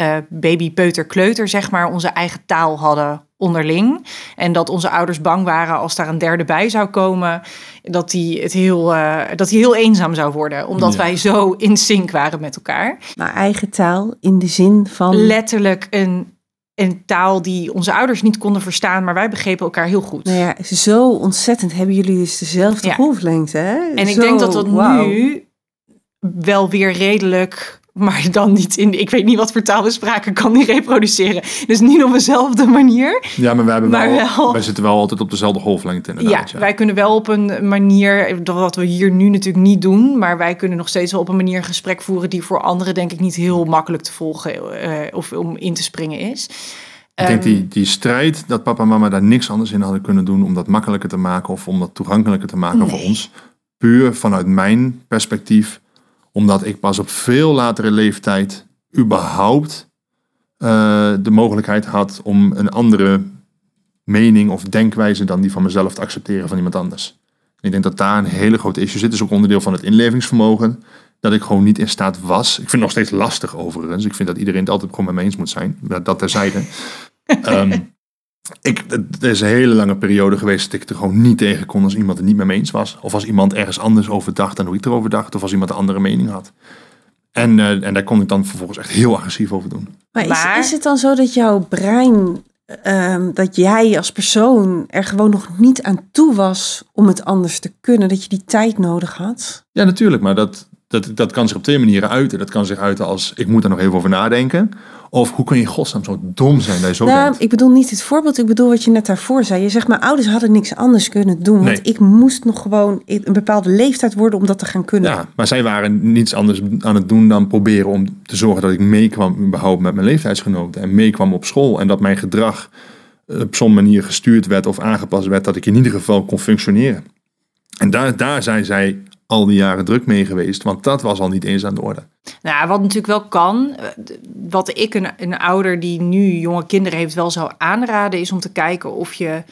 S1: uh, baby, peuter, kleuter, zeg maar, onze eigen taal hadden onderling. En dat onze ouders bang waren als daar een derde bij zou komen, dat die, het heel, uh, dat die heel eenzaam zou worden. Omdat wij zo in sync waren met elkaar.
S2: Maar eigen taal in de zin van.
S1: Letterlijk een een taal die onze ouders niet konden verstaan, maar wij begrepen elkaar heel goed.
S2: Nou ja, zo ontzettend hebben jullie dus dezelfde ja. golflengte. Hè?
S1: En ik denk dat dat nu wel weer redelijk maar dan niet in. Ik weet niet wat voor taal we spraken, kan niet reproduceren. Dus niet op dezelfde manier.
S3: Ja, maar wij, hebben wel, wij zitten wel altijd op dezelfde golflengte. Inderdaad,
S1: ja, ja, wij kunnen wel op een manier, wat we hier nu natuurlijk niet doen, maar wij kunnen nog steeds wel op een manier een gesprek voeren die voor anderen, denk ik, niet heel makkelijk te volgen uh, of om in te springen is.
S3: Ik denk die, die strijd dat papa en mama daar niks anders in hadden kunnen doen om dat makkelijker te maken of om dat toegankelijker te maken voor ons. Puur vanuit mijn perspectief omdat ik pas op veel latere leeftijd überhaupt uh, de mogelijkheid had om een andere mening of denkwijze dan die van mezelf te accepteren van iemand anders. ik denk dat daar een hele grote issue zit. Dat is ook onderdeel van het inlevingsvermogen. Dat ik gewoon niet in staat was. Ik vind het nog steeds lastig overigens. Ik vind dat iedereen het altijd gewoon met me eens moet zijn. Dat terzijde. um, ik, er is een hele lange periode geweest dat ik er gewoon niet tegen kon als iemand het niet met me eens was. Of als iemand ergens anders over dacht dan hoe ik erover dacht. Of als iemand een andere mening had. En, uh, en daar kon ik dan vervolgens echt heel agressief over doen.
S2: Maar, is, is het dan zo dat jouw brein, um, dat jij als persoon er gewoon nog niet aan toe was om het anders te kunnen? Dat je die tijd nodig had?
S3: Ja, natuurlijk. Maar dat, dat, dat kan zich op twee manieren uiten. Dat kan zich uiten als ik moet er nog even over nadenken. Of hoe kun je godsnaam zo dom zijn dat je zo nou,
S2: Ik bedoel niet het voorbeeld, ik bedoel wat je net daarvoor zei. Je zegt, mijn ouders hadden niks anders kunnen doen. Want ik moest nog gewoon een bepaalde leeftijd worden om dat te gaan kunnen.
S3: Ja, maar zij waren niets anders aan het doen dan proberen om te zorgen dat ik meekwam überhaupt met mijn leeftijdsgenoten. En meekwam op school. En dat mijn gedrag eh, op zo'n manier gestuurd werd of aangepast werd dat ik in ieder geval kon functioneren. En daar, daar zijn zij al die jaren druk mee geweest, want dat was al niet eens aan de orde.
S1: Nou, wat natuurlijk wel kan, eh, wat ik een, een ouder die nu jonge kinderen heeft wel zou aanraden, is om te kijken of je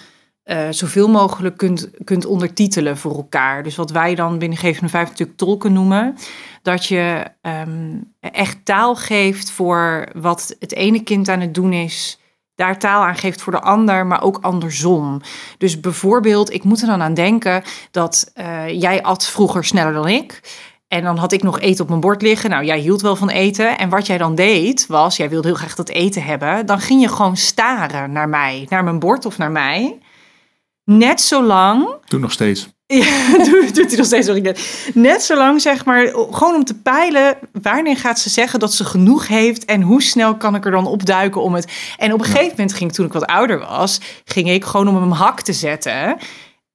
S1: uh, zoveel mogelijk kunt, kunt ondertitelen voor elkaar. Dus wat wij dan binnen Geven 5 natuurlijk tolken noemen. Dat je ehm, echt taal geeft voor wat het ene kind aan het doen is daar taal aan geeft voor de ander, maar ook andersom. Dus bijvoorbeeld, ik moet er dan aan denken dat uh, jij at vroeger sneller dan ik. En dan had ik nog eten op mijn bord liggen. Nou, jij hield wel van eten. En wat jij dan deed, was, jij wilde heel graag dat eten hebben. Dan ging je gewoon staren naar mij, naar mijn bord of naar mij. Net zo lang.
S3: Doe nog steeds.
S1: Ja, doet, doet hij nog steeds wat net. Net zo lang, zeg maar, gewoon om te peilen... wanneer gaat ze zeggen dat ze genoeg heeft... en hoe snel kan ik er dan opduiken om het... En op een gegeven moment ging toen ik wat ouder was... ging ik gewoon om hem hak te zetten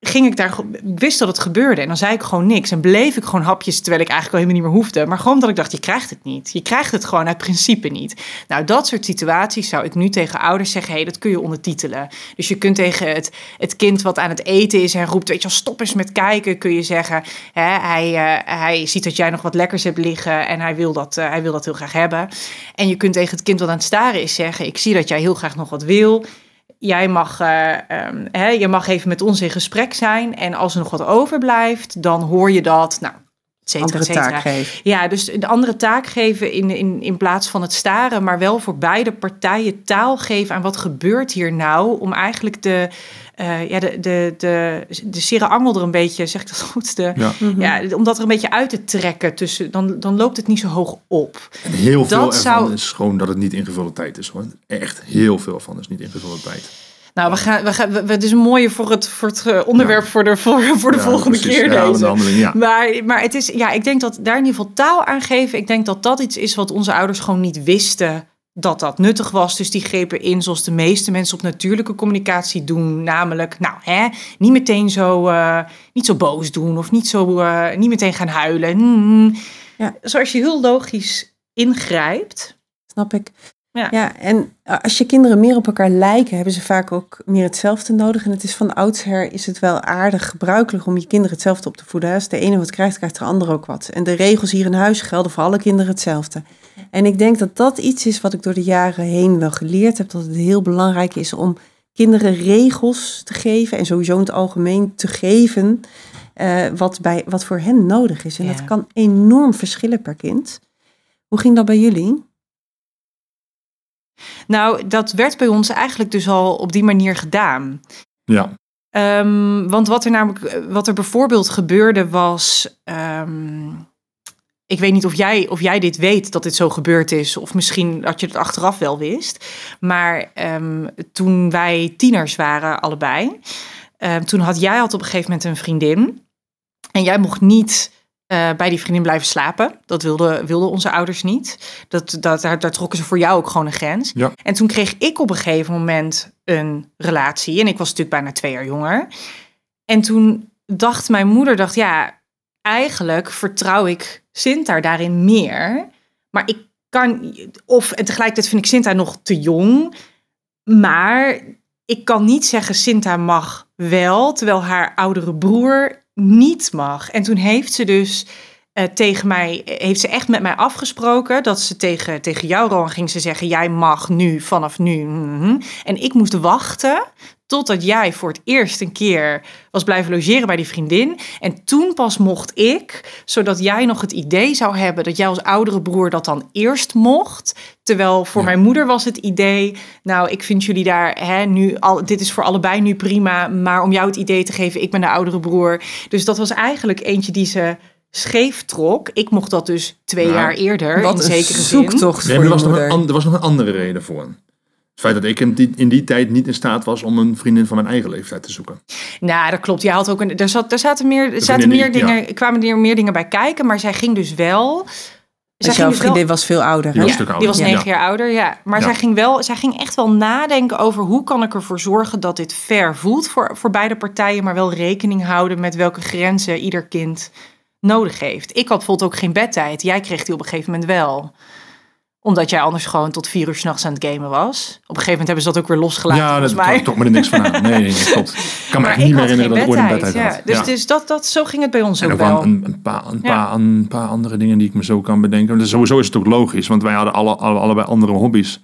S1: ging ik daar, ik wist dat het gebeurde en dan zei ik gewoon niks en bleef ik gewoon hapjes terwijl ik eigenlijk al helemaal niet meer hoefde. Maar gewoon omdat ik dacht, je krijgt het niet. Je krijgt het gewoon uit principe niet. Nou, dat soort situaties zou ik nu tegen ouders zeggen, hé, hey, dat kun je ondertitelen. Dus je kunt tegen het, het kind wat aan het eten is en roept, weet je wel, stop eens met kijken, kun je zeggen, hij, uh, hij ziet dat jij nog wat lekkers hebt liggen en hij wil, dat, uh, hij wil dat heel graag hebben. En je kunt tegen het kind wat aan het staren is zeggen, ik zie dat jij heel graag nog wat wil jij mag, uh, um, hè, je mag even met ons in gesprek zijn. En als er nog wat overblijft, dan hoor je dat. Nou,
S2: Cetera, andere taak geven.
S1: Ja, dus de andere taak geven in, in, in plaats van het staren, maar wel voor beide partijen taal geven aan wat gebeurt hier nou, om eigenlijk de, uh, ja, de, de, de, de sere angel er een beetje, zeg ik dat goed, de, ja. ja. om dat er een beetje uit te trekken, tussen, dan, dan loopt het niet zo hoog op.
S3: En heel veel dat ervan zou... is gewoon dat het niet ingevulde tijd is. Hoor. Echt heel veel van is niet ingevulde tijd.
S1: Nou, we gaan, we gaan, we, het is een mooie voor het, voor het eh, onderwerp voor de, voor, voor de volgende keer deze. Ja. Maar, maar het is, ja, ik denk dat daar in ieder geval taal aan geven. Ik denk dat dat iets is wat onze ouders gewoon niet wisten dat dat nuttig was. Dus die grepen in zoals de meeste mensen op natuurlijke communicatie doen. Namelijk, nou, hè, niet meteen zo, uh, niet zo boos doen of niet, zo, uh, niet meteen gaan huilen. Mm, ja. Zoals je heel logisch ingrijpt.
S2: Snap ik. Ja. ja, en als je kinderen meer op elkaar lijken, hebben ze vaak ook meer hetzelfde nodig. En het is van oudsher is het wel aardig gebruikelijk om je kinderen hetzelfde op te voeden. Als de ene wat krijgt, krijgt de ander ook wat. En de regels hier in huis gelden voor alle kinderen hetzelfde. En ik denk dat dat iets is wat ik door de jaren heen wel geleerd heb. Dat het heel belangrijk is om kinderen regels te geven. En sowieso in het algemeen te geven uh, wat, bij, wat voor hen nodig is. En dat kan enorm verschillen per kind. Hoe ging dat bij jullie?
S1: Nou, dat werd bij ons eigenlijk dus al op die manier gedaan.
S3: Ja.
S1: Um, want wat er namelijk, wat er bijvoorbeeld gebeurde was. Um, ik weet niet of jij, of jij dit weet dat dit zo gebeurd is, of misschien dat je het achteraf wel wist. Maar um, toen wij tieners waren, allebei, toen had jij had op een gegeven moment een vriendin. En jij mocht niet uh, bij die vriendin blijven slapen. Dat wilden wilde onze ouders niet. Dat, dat, daar, daar trokken ze voor jou ook gewoon een grens.
S3: Ja.
S1: En toen kreeg ik op een gegeven moment een relatie. En ik was natuurlijk bijna twee jaar jonger. En toen dacht mijn moeder, dacht ja, eigenlijk vertrouw ik Sinta daarin meer. Maar ik kan, of en tegelijkertijd vind ik Sinta nog te jong. Maar ik kan niet zeggen Sinta mag wel, terwijl haar oudere broer niet mag. En toen heeft ze dus uh, tegen mij, heeft ze echt met mij afgesproken dat ze tegen, tegen jou, Rowan, ging ze zeggen: Jij mag nu, vanaf nu. Mm-hmm. En ik moest wachten totdat jij voor het eerst een keer was blijven logeren bij die vriendin. En toen pas mocht ik, zodat jij nog het idee zou hebben dat jij als oudere broer dat dan eerst mocht. Terwijl voor mijn moeder was het idee, nou, ik vind jullie daar hè, nu al, dit is voor allebei nu prima, maar om jou het idee te geven, ik ben de oudere broer. Dus dat was eigenlijk eentje die ze scheef trok. Ik mocht dat dus twee jaar eerder.
S2: Wat in zekere zoektocht
S3: nee, er, was nog een, er was nog een andere reden voor. Het feit dat ik in die, in die tijd niet in staat was om een vriendin van mijn eigen leeftijd te zoeken.
S1: Nou, dat klopt. Je had ook een, er, zat, er zaten meer, er zaten meer dingen, ja. kwamen er meer dingen bij kijken, maar zij ging dus wel.
S2: Dus jouw vriendin was veel ouder.
S1: Die was, ouder. Die was negen jaar ouder, ja. Maar Zij, ging wel, zij ging echt wel nadenken over hoe kan ik ervoor zorgen dat dit fair voelt voor, voor beide partijen, maar wel rekening houden met welke grenzen ieder kind nodig heeft. Ik had bijvoorbeeld ook geen bedtijd. Jij kreeg die op een gegeven moment wel omdat jij anders gewoon tot vier uur s'nachts aan het gamen was. Op een gegeven moment hebben ze dat ook weer losgelaten.
S3: Ja,
S1: dat mij.
S3: toch maar er niks van aan. Nee, nee, klopt. Ik kan me niet meer herinneren dat ik ooit een bedtijd
S1: ja.
S3: had.
S1: Dus, dus dat, dat, zo ging het bij ons en ook, wel.
S3: Een, een, paar, een, paar, een paar andere dingen die ik me zo kan bedenken. Dus sowieso is het ook logisch, want wij hadden alle, alle, allebei andere hobby's.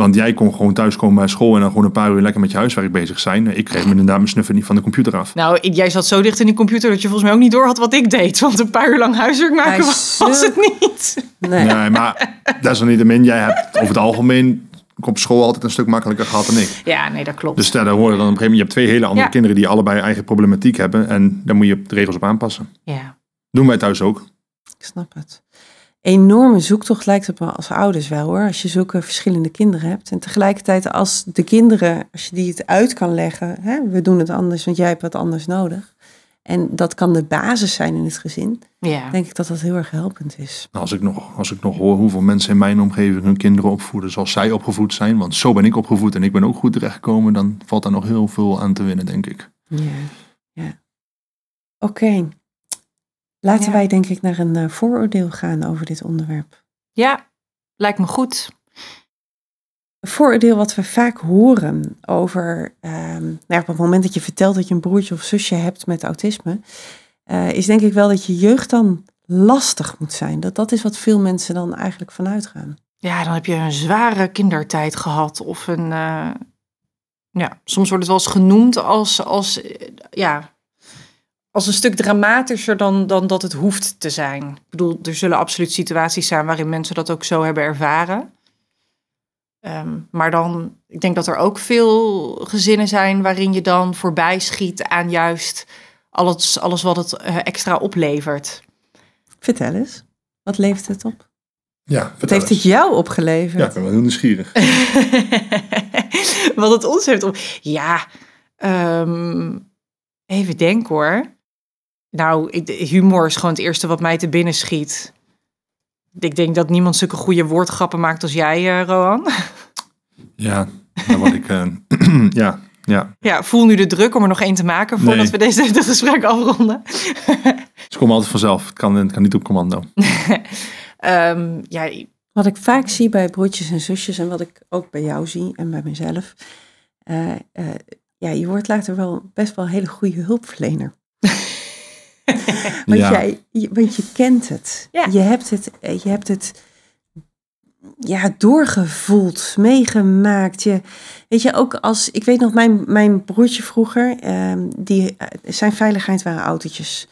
S3: Want jij kon gewoon thuiskomen bij school en dan gewoon een paar uur lekker met je huiswerk bezig zijn. Ik kreeg me inderdaad mijn snuffen niet van de computer af.
S1: Nou, jij zat zo dicht in die computer dat je volgens mij ook niet door had wat ik deed. Want een paar uur lang huiswerk maken was, was, het niet.
S3: Nee, nee maar desalniettemin, jij hebt over het algemeen op school altijd een stuk makkelijker gehad dan ik.
S1: Ja, nee, dat klopt.
S3: Dus daar horen dan op een gegeven moment, je hebt twee hele andere kinderen die allebei eigen problematiek hebben. En daar moet je de regels op aanpassen.
S1: Ja.
S3: Doen wij thuis ook.
S2: Ik snap het enorme zoektocht lijkt het me als ouders wel hoor. Als je zulke verschillende kinderen hebt. En tegelijkertijd als de kinderen, als je die het uit kan leggen. Hè, we doen het anders, want jij hebt wat anders nodig. En dat kan de basis zijn in het gezin.
S1: Ja.
S2: Denk ik dat dat heel erg helpend is.
S3: Nou, als ik, nog, als ik nog hoor hoeveel mensen in mijn omgeving hun kinderen opvoeden zoals zij opgevoed zijn. Want zo ben ik opgevoed en ik ben ook goed terechtgekomen. Dan valt daar nog heel veel aan te winnen, denk ik.
S2: Ja, ja. Oké. Laten wij denk ik naar een uh, vooroordeel gaan over dit onderwerp.
S1: Ja, lijkt me goed.
S2: Een vooroordeel wat we vaak horen over, um, nou, op het moment dat je vertelt dat je een broertje of zusje hebt met autisme, uh, is denk ik wel dat je jeugd dan lastig moet zijn. Dat dat is wat veel mensen dan eigenlijk vanuit gaan.
S1: Ja, dan heb je een zware kindertijd gehad of een, uh, ja, soms wordt het wel eens genoemd als, als ja, als een stuk dramatischer dan, dan dat het hoeft te zijn. Ik bedoel, er zullen absoluut situaties zijn waarin mensen dat ook zo hebben ervaren. Ehm, maar dan, ik denk dat er ook veel gezinnen zijn waarin je dan voorbij schiet aan juist alles, alles wat het eh, extra oplevert.
S2: Vertel eens, wat levert het op?
S3: Ja,
S2: wat heeft het jou opgeleverd?
S3: Ja, ik ben wel heel nieuwsgierig.
S1: wat het ons heeft op. Ja, um, even denken hoor. Nou, humor is gewoon het eerste wat mij te binnen schiet. Ik denk dat niemand zulke goede woordgrappen maakt als jij, uh, Rohan.
S3: Ja, wat ik. Uh, ja, ja.
S1: Ja, voel nu de druk om er nog één te maken voordat we deze gesprek afronden.
S3: Ze komen altijd vanzelf. Het kan, het kan niet op commando.
S1: um, ja,
S2: Wat ik vaak zie bij broertjes en zusjes en wat ik ook bij jou zie en bij mezelf. eh, eh, ja, je wordt later wel best wel een hele goede hulpverlener. want,
S3: Ja.
S2: jij, je, want je kent het.
S1: Ja.
S2: Je hebt het, eh, je hebt het ja, doorgevoeld, meegemaakt. Je, weet je, ook als, ik weet nog, mijn, mijn broertje vroeger, ehm, die, eh, zijn veiligheid waren autootjes.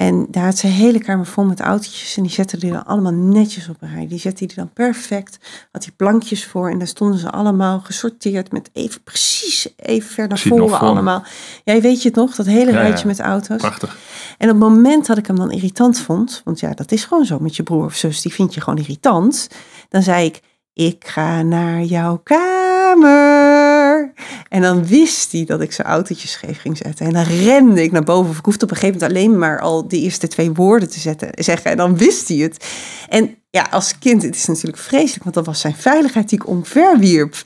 S2: En daar had ze een hele kamer vol met autootjes. En die zette die dan allemaal netjes op een rij. Die zette die dan perfect. Had die plankjes voor. En daar stonden ze allemaal gesorteerd. Met even precies even ver naar voren allemaal. Jij weet je het nog? Dat hele
S3: Ja, ja.
S2: rijtje met auto's.
S3: Prachtig.
S2: En op het moment dat ik hem dan irritant vond. Want ja, dat is gewoon zo met je broer of zus. Die vind je gewoon irritant. Dan zei ik, ik ga naar jouw kamer. En dan wist hij dat ik zijn autootjes scheef ging zetten. En dan rende ik naar boven. Of ik hoefde op een gegeven moment alleen maar al de eerste twee woorden te zetten, zeggen. En dan wist hij het. En ja, als kind, het is natuurlijk vreselijk. Want dat was zijn veiligheid die ik omverwierp.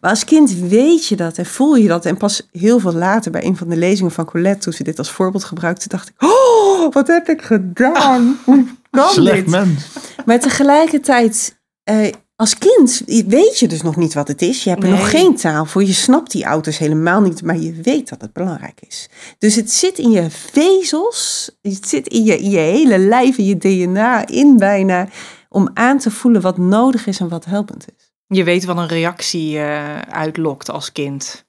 S2: Maar als kind weet je dat en voel je dat. En pas heel veel later bij een van de lezingen van Colette, toen ze dit als voorbeeld gebruikte, dacht ik, oh, wat heb ik gedaan? Hoe kan
S3: Slecht
S2: dit?
S3: mens.
S2: Maar tegelijkertijd, eh, als kind weet je dus nog niet wat het is. Je hebt er
S1: Nee.
S2: nog geen taal voor. Je snapt die auto's helemaal niet, maar je weet dat het belangrijk is. Dus het zit in je vezels, het zit in je, in je hele lijf, in je DNA, in bijna, om aan te voelen wat nodig is en wat helpend is.
S1: Je weet wat een reactie eh, uitlokt als kind.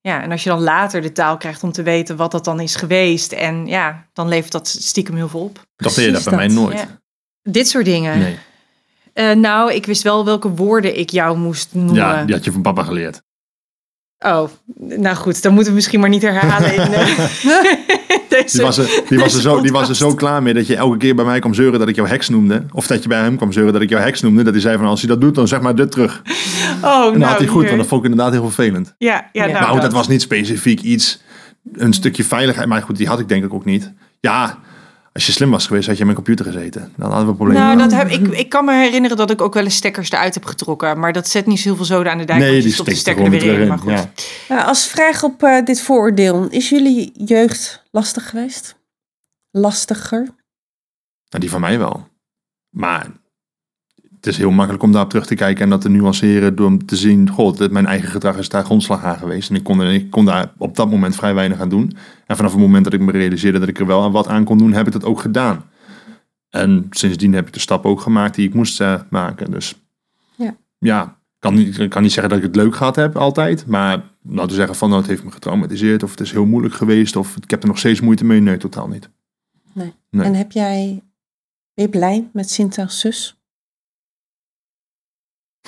S1: Ja, en als je dan later de taal krijgt om te weten wat dat dan is geweest. En ja, dan levert dat stiekem heel veel op.
S3: Dat deed je dat bij mij nooit.
S1: Ja. Dit soort dingen.
S3: Nee.
S1: Eh, nou, ik wist wel welke woorden ik jou moest noemen.
S3: Ja, die had je van papa geleerd.
S1: Oh, nou goed, dan moeten we misschien maar niet herhalen in eh, deze
S3: Die was, er, die, was er zo, die was er zo klaar mee dat je elke keer bij mij kwam zeuren dat ik jou heks noemde. Of dat je bij hem kwam zeuren dat ik jou heks noemde. Dat hij zei van als hij dat doet, dan zeg maar dit terug. En
S1: Oh,
S3: dan
S1: nou,
S3: had hij goed,
S1: hier.
S3: want dat vond ik inderdaad heel vervelend.
S1: Ja, ja, nou,
S3: maar goed, dat. was niet specifiek iets, een stukje veiligheid. Maar goed, die had ik denk ik ook niet. Ja, als je slim was geweest, had je in mijn computer gezeten. Dan hadden we een probleem.
S1: Nou, dat heb, ik, ik kan me herinneren dat ik ook wel eens stekkers eruit heb getrokken. Maar dat zet niet zoveel zoden aan de dijk.
S3: nee, die
S1: stopt de
S3: steekt er
S1: stekker er
S3: weer
S1: in.
S3: terug
S1: Maar goed.
S3: Ja.
S2: Nou, als vraag op eh, dit vooroordeel, is jullie jeugd lastig geweest? Lastiger?
S3: Nou, die van mij wel. Maar het is heel makkelijk om daarop terug te kijken en dat te nuanceren door te zien, god, mijn eigen gedrag is daar grondslag aan geweest. En ik kon, ik kon daar op dat moment vrij weinig aan doen. En vanaf het moment dat ik me realiseerde dat ik er wel wat aan kon doen, heb ik dat ook gedaan. En sindsdien heb ik de stap ook gemaakt die ik moest eh, maken. Dus
S2: Ja.
S3: ja, kan niet, ik kan niet zeggen dat ik het leuk gehad heb altijd. Maar nou te zeggen van, nou, het heeft me getraumatiseerd of het is heel moeilijk geweest of ik heb er nog steeds moeite mee. Nee, totaal niet. Nee.
S2: En heb jij, ben je blij met Sinta als zus?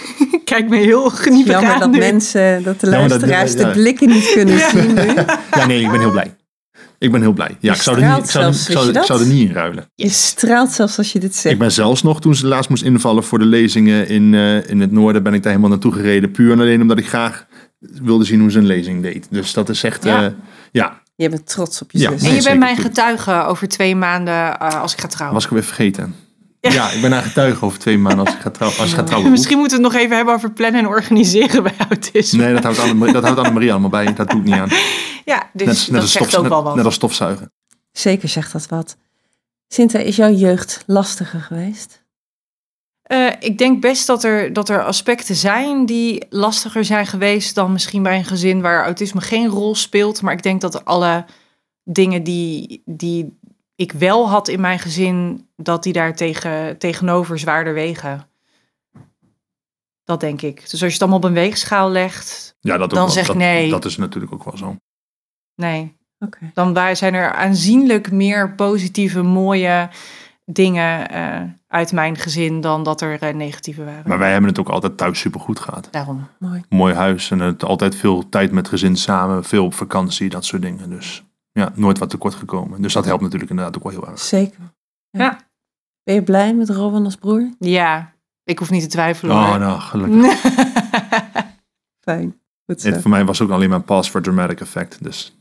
S1: Kijk me heel geniepig
S2: Jammer
S1: aan
S2: dat
S1: nu.
S2: mensen, dat de
S3: Ja, maar dat-
S2: luisteraars
S3: ja.
S2: de blikken niet kunnen zien nu.
S3: Ja, nee, ik ben heel blij. Ik ben heel blij. Ja,
S2: Je
S3: ik zou, er niet, ik, zou, er-
S2: zelfs,
S3: zou, ik zou er niet in ruilen.
S2: Je straalt zelfs als je dit zegt.
S3: Ik ben zelfs nog, toen ze laatst moest invallen voor de lezingen in, eh, in het noorden, ben ik daar helemaal naartoe gereden. Puur en alleen omdat ik graag wilde zien hoe ze een lezing deed. Dus dat is echt,
S1: Ja.
S3: ja, ja
S2: Je bent trots op je
S3: Ja.
S2: zus.
S1: En je bent mijn getuige over twee maanden eh, als ik ga trouwen.
S3: was ik weer vergeten. Ja, ik ben naar getuige over twee maanden als ik ga, trouw, als ik ga trouwen.
S1: Misschien moeten we het nog even hebben over plannen en organiseren bij autisme.
S3: Nee, dat houdt Annemarie, dat houdt Annemarie allemaal bij. Dat doe ik niet aan.
S1: Ja, dus
S3: Net, net,
S1: dat
S3: als,
S1: zegt
S3: stof,
S1: ook wel
S3: net,
S1: wat.
S3: net als stofzuigen.
S2: Zeker zegt dat wat. Sinta, is jouw jeugd lastiger geweest?
S1: Eh, ik denk best dat er, dat er aspecten zijn die lastiger zijn geweest dan misschien bij een gezin waar autisme geen rol speelt. Maar ik denk dat alle dingen die, die ik wel had in mijn gezin, dat die daar tegen, tegenover zwaarder wegen. Dat denk ik. Dus als je het allemaal op een weegschaal legt,
S3: Ja, dat,
S1: Dan
S3: wel.
S1: zeg
S3: dat,
S1: nee.
S3: Dat is natuurlijk ook wel zo.
S1: nee.
S2: Oké.
S1: Dan waar zijn er aanzienlijk meer positieve, mooie dingen eh, uit mijn gezin dan dat er eh, negatieve waren.
S3: Maar wij hebben het ook altijd thuis supergoed gehad.
S1: Daarom.
S2: Mooi.
S3: mooi huis en het altijd veel tijd met gezin samen, veel op vakantie, dat soort dingen. Dus ja, nooit wat tekort gekomen. Dus dat helpt natuurlijk inderdaad ook wel heel erg.
S2: Zeker.
S1: Ja.
S2: Ben je blij met Rowan als broer?
S1: Ja, ik hoef niet te twijfelen.
S3: Oh, nou, gelukkig.
S2: Fijn. Goed zo.
S3: Het, voor mij was ook alleen maar pass for dramatic effect. Dus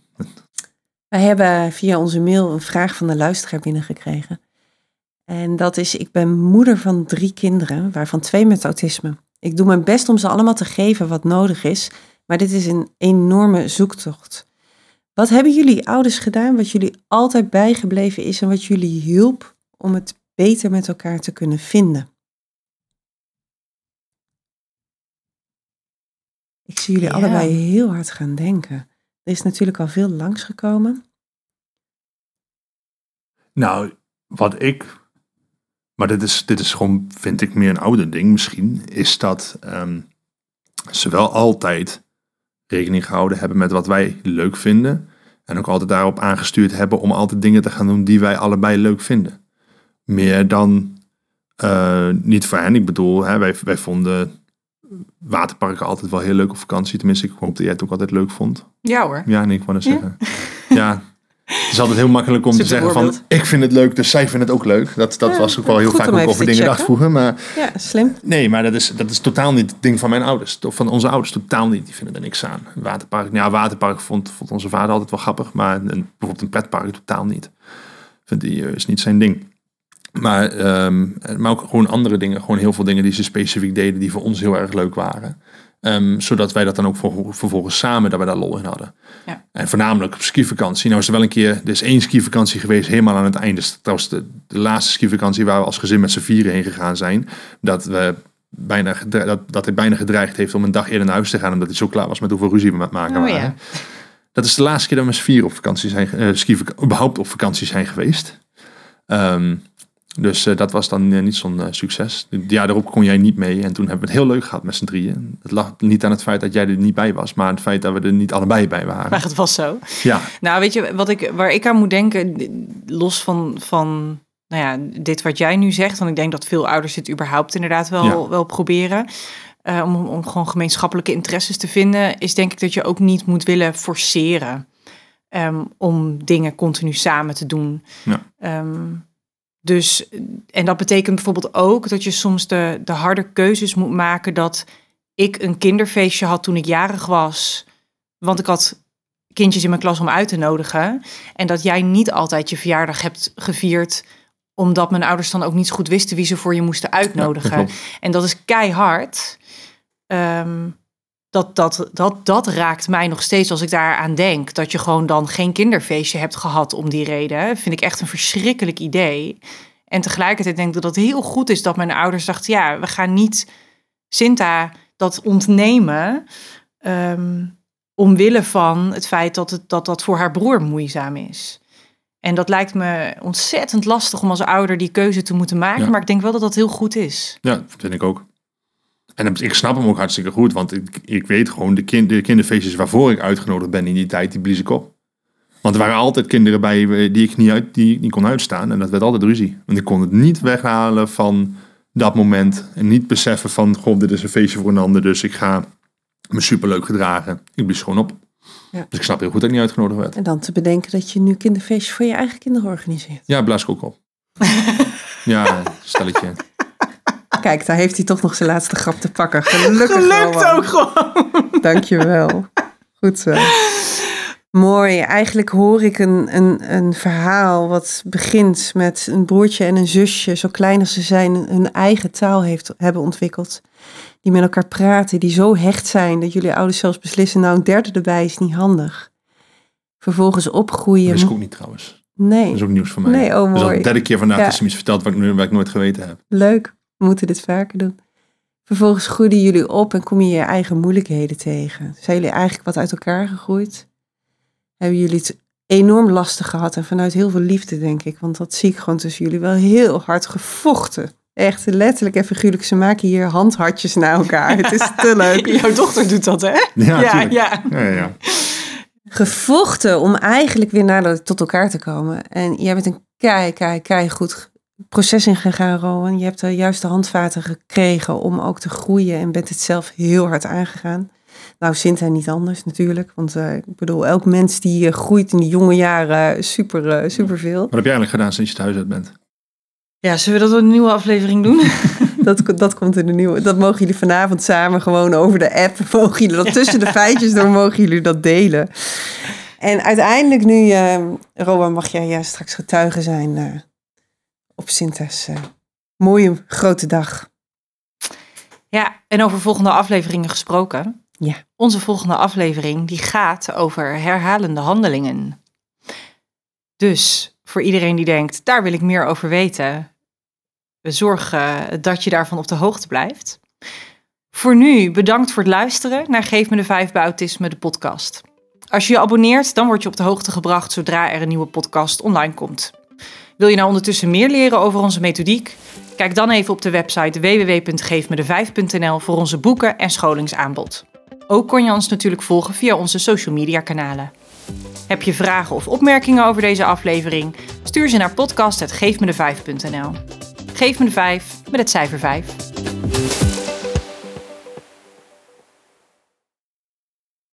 S2: Wij hebben via onze mail een vraag van de luisteraar binnengekregen. En dat is, ik ben moeder van drie kinderen, waarvan twee met autisme. Ik doe mijn best om ze allemaal te geven wat nodig is, maar dit is een enorme zoektocht. Wat hebben jullie ouders gedaan wat jullie altijd bijgebleven is en wat jullie hielp om het beter met elkaar te kunnen vinden? Ik zie jullie allebei heel hard gaan denken. Er is natuurlijk al veel langsgekomen.
S3: Nou, wat ik. Maar dit is, dit is gewoon, vind ik, meer een ouder ding misschien. Is dat um, ze wel altijd rekening gehouden hebben met wat wij leuk vinden. En ook altijd daarop aangestuurd hebben om altijd dingen te gaan doen die wij allebei leuk vinden. Meer dan eh, niet voor hen. Ik bedoel, hè, wij, wij vonden waterparken altijd wel heel leuk op vakantie. Tenminste, ik hoop dat jij het ook altijd leuk vond.
S1: Ja hoor.
S3: Ja, nee, ik wou net zeggen. Ja. Het is altijd heel makkelijk om te zeggen van, ik vind het leuk, dus zij vinden het ook leuk. Dat, dat
S2: Ja,
S3: was ook wel heel vaak ook over dingen dacht vroeger. Maar
S2: Ja, slim.
S3: nee, maar dat is, dat is totaal niet het ding van mijn ouders. Of van onze ouders, totaal niet. Die vinden er niks aan. Een waterpark, nou ja, waterpark vond, vond onze vader altijd wel grappig. Maar een, bijvoorbeeld een pretpark totaal niet. Vindt die, eh, is niet zijn ding. Maar, ehm, maar ook gewoon andere dingen. Gewoon heel veel dingen die ze specifiek deden die voor ons heel erg leuk waren. Ehm, zodat wij dat dan ook ver- vervolgens samen, dat we daar lol in hadden.
S1: Ja.
S3: En voornamelijk op skivakantie. Nou is er wel een keer, er is één skivakantie geweest helemaal aan het einde. Dat trouwens de, de laatste skivakantie waar we als gezin met z'n vieren heen gegaan zijn. Dat, we bijna, dat, dat hij bijna gedreigd heeft om een dag eerder naar huis te gaan. Omdat hij zo klaar was met hoeveel ruzie we met maken
S1: Oh,
S3: waren.
S1: ja.
S3: Dat is de laatste keer dat we met z'n vieren op vakantie zijn, skivak- überhaupt op vakantie zijn geweest. Ehm, dus eh, dat was dan eh, niet zo'n eh, succes. Het jaar daarop kon jij niet mee. En toen hebben we het heel leuk gehad met z'n drieën. Het lag niet aan het feit dat jij er niet bij was, maar aan het feit dat we er niet allebei bij waren.
S1: Maar het was zo.
S3: Ja,
S1: Nou, weet je, wat ik, waar ik aan moet denken, los van, van nou ja, dit wat jij nu zegt, want ik denk dat veel ouders dit überhaupt inderdaad wel,
S3: Ja.
S1: wel proberen, om, om gewoon gemeenschappelijke interesses te vinden, is denk ik dat je ook niet moet willen forceren ehm, om dingen continu samen te doen.
S3: Ja.
S1: Ehm, dus, en dat betekent bijvoorbeeld ook dat je soms de, de harde keuzes moet maken dat ik een kinderfeestje had toen ik jarig was, want ik had kindjes in mijn klas om uit te nodigen. En dat jij niet altijd je verjaardag hebt gevierd, omdat mijn ouders dan ook niet goed wisten wie ze voor je moesten
S3: ja, dat
S1: uitnodigen. en dat is keihard. Ehm, dat, dat, dat, dat raakt mij nog steeds als ik daaraan denk. Dat je gewoon dan geen kinderfeestje hebt gehad om die reden. Vind ik echt een verschrikkelijk idee. En tegelijkertijd denk ik dat het heel goed is dat mijn ouders dachten... ja, we gaan niet Sinta dat ontnemen... ehm, omwille van het feit dat, het, dat dat voor haar broer moeizaam is. En dat lijkt me ontzettend lastig om als ouder die keuze te moeten maken.
S3: Ja.
S1: Maar ik denk wel dat dat heel goed is.
S3: Ja, dat vind ik ook. En ik snap hem ook hartstikke goed, want ik, ik weet gewoon, de, kind, de kinderfeestjes waarvoor ik uitgenodigd ben in die tijd, die blies ik op. Want er waren altijd kinderen bij eh, die ik niet, uit, die niet kon uitstaan en dat werd altijd ruzie. Want ik kon het niet weghalen van dat moment en niet beseffen van, goh, dit is een feestje voor een ander, dus ik ga me superleuk gedragen. Ik blies gewoon op.
S2: Ja.
S3: Dus ik snap heel goed dat ik niet uitgenodigd werd.
S2: En dan te bedenken dat je nu kinderfeestjes voor je eigen kinderen organiseert.
S3: Ja, blaas ik ook op. ja, stelletje.
S2: Kijk, daar heeft hij toch nog zijn laatste grap te pakken. Gelukkig
S1: Gelukt
S2: Rowan.
S1: ook gewoon.
S2: Dankjewel. Goed zo. Mooi. Eigenlijk hoor ik een, een, een verhaal wat begint met een broertje en een zusje, zo klein als ze zijn, hun eigen taal heeft, hebben ontwikkeld. Die met elkaar praten, die zo hecht zijn dat jullie ouders zelfs beslissen, nou een derde erbij is niet handig. Vervolgens opgroeien.
S3: Dat ik ook niet trouwens.
S2: Nee,
S3: Dat is ook nieuws voor mij.
S2: Nee, oh,
S3: Dat is al
S2: mooi.
S3: de derde keer vandaag
S2: Ja.
S3: dat ze me iets vertelt wat ik, nu- wat ik nooit geweten heb.
S2: leuk. We moeten dit vaker doen. Vervolgens groeiden jullie op en kom je je eigen moeilijkheden tegen. Zijn jullie eigenlijk wat uit elkaar gegroeid? Hebben jullie het enorm lastig gehad en vanuit heel veel liefde, denk ik. Want dat zie ik gewoon tussen jullie wel heel hard gevochten. Echt letterlijk en figuurlijk. Ze maken hier handhartjes naar elkaar. Het is te leuk.
S1: Jouw dochter doet dat, hè?
S3: Ja,
S1: ja,
S3: tuurlijk.
S1: ja.
S3: Ja, ja, ja.
S2: Gevochten om eigenlijk weer naar tot elkaar te komen. En jij bent een kei, kei, kei goed proces in gegaan, Rowan. Je hebt de juiste handvaten gekregen om ook te groeien en bent het zelf heel hard aangegaan. Nou, Sinta niet anders natuurlijk. Want eh, ik bedoel, elk mens die eh, groeit in die jonge jaren super, eh, super veel.
S3: Wat heb jij eigenlijk gedaan sinds je thuis uit bent?
S1: Ja, zullen we dat een nieuwe aflevering doen?
S2: Dat, dat komt in de nieuwe. Dat mogen jullie vanavond samen gewoon over de app. Mogen jullie dat tussen de feitjes door, mogen jullie dat delen. En uiteindelijk nu, eh Rowan, mag jij ja, straks getuige zijn eh, op Sinta's eh, mooie grote dag.
S1: Ja, en over volgende afleveringen gesproken.
S2: Ja.
S1: Onze volgende aflevering die gaat over herhalende handelingen. Dus voor iedereen die denkt, daar wil ik meer over weten, zorg eh, dat je daarvan op de hoogte blijft. Voor nu bedankt voor het luisteren naar Geef me de 5 bij Autisme, de podcast. Als je je abonneert, dan word je op de hoogte gebracht zodra er een nieuwe podcast online komt. Wil je nou ondertussen meer leren over onze methodiek? Kijk dan even op de website www.geefmede5.nl voor onze boeken en scholingsaanbod. Ook kon je ons natuurlijk volgen via onze social media kanalen. Heb je vragen of opmerkingen over deze aflevering? Stuur ze naar podcast.geefmede5.nl. Geef me de 5 met het cijfer 5.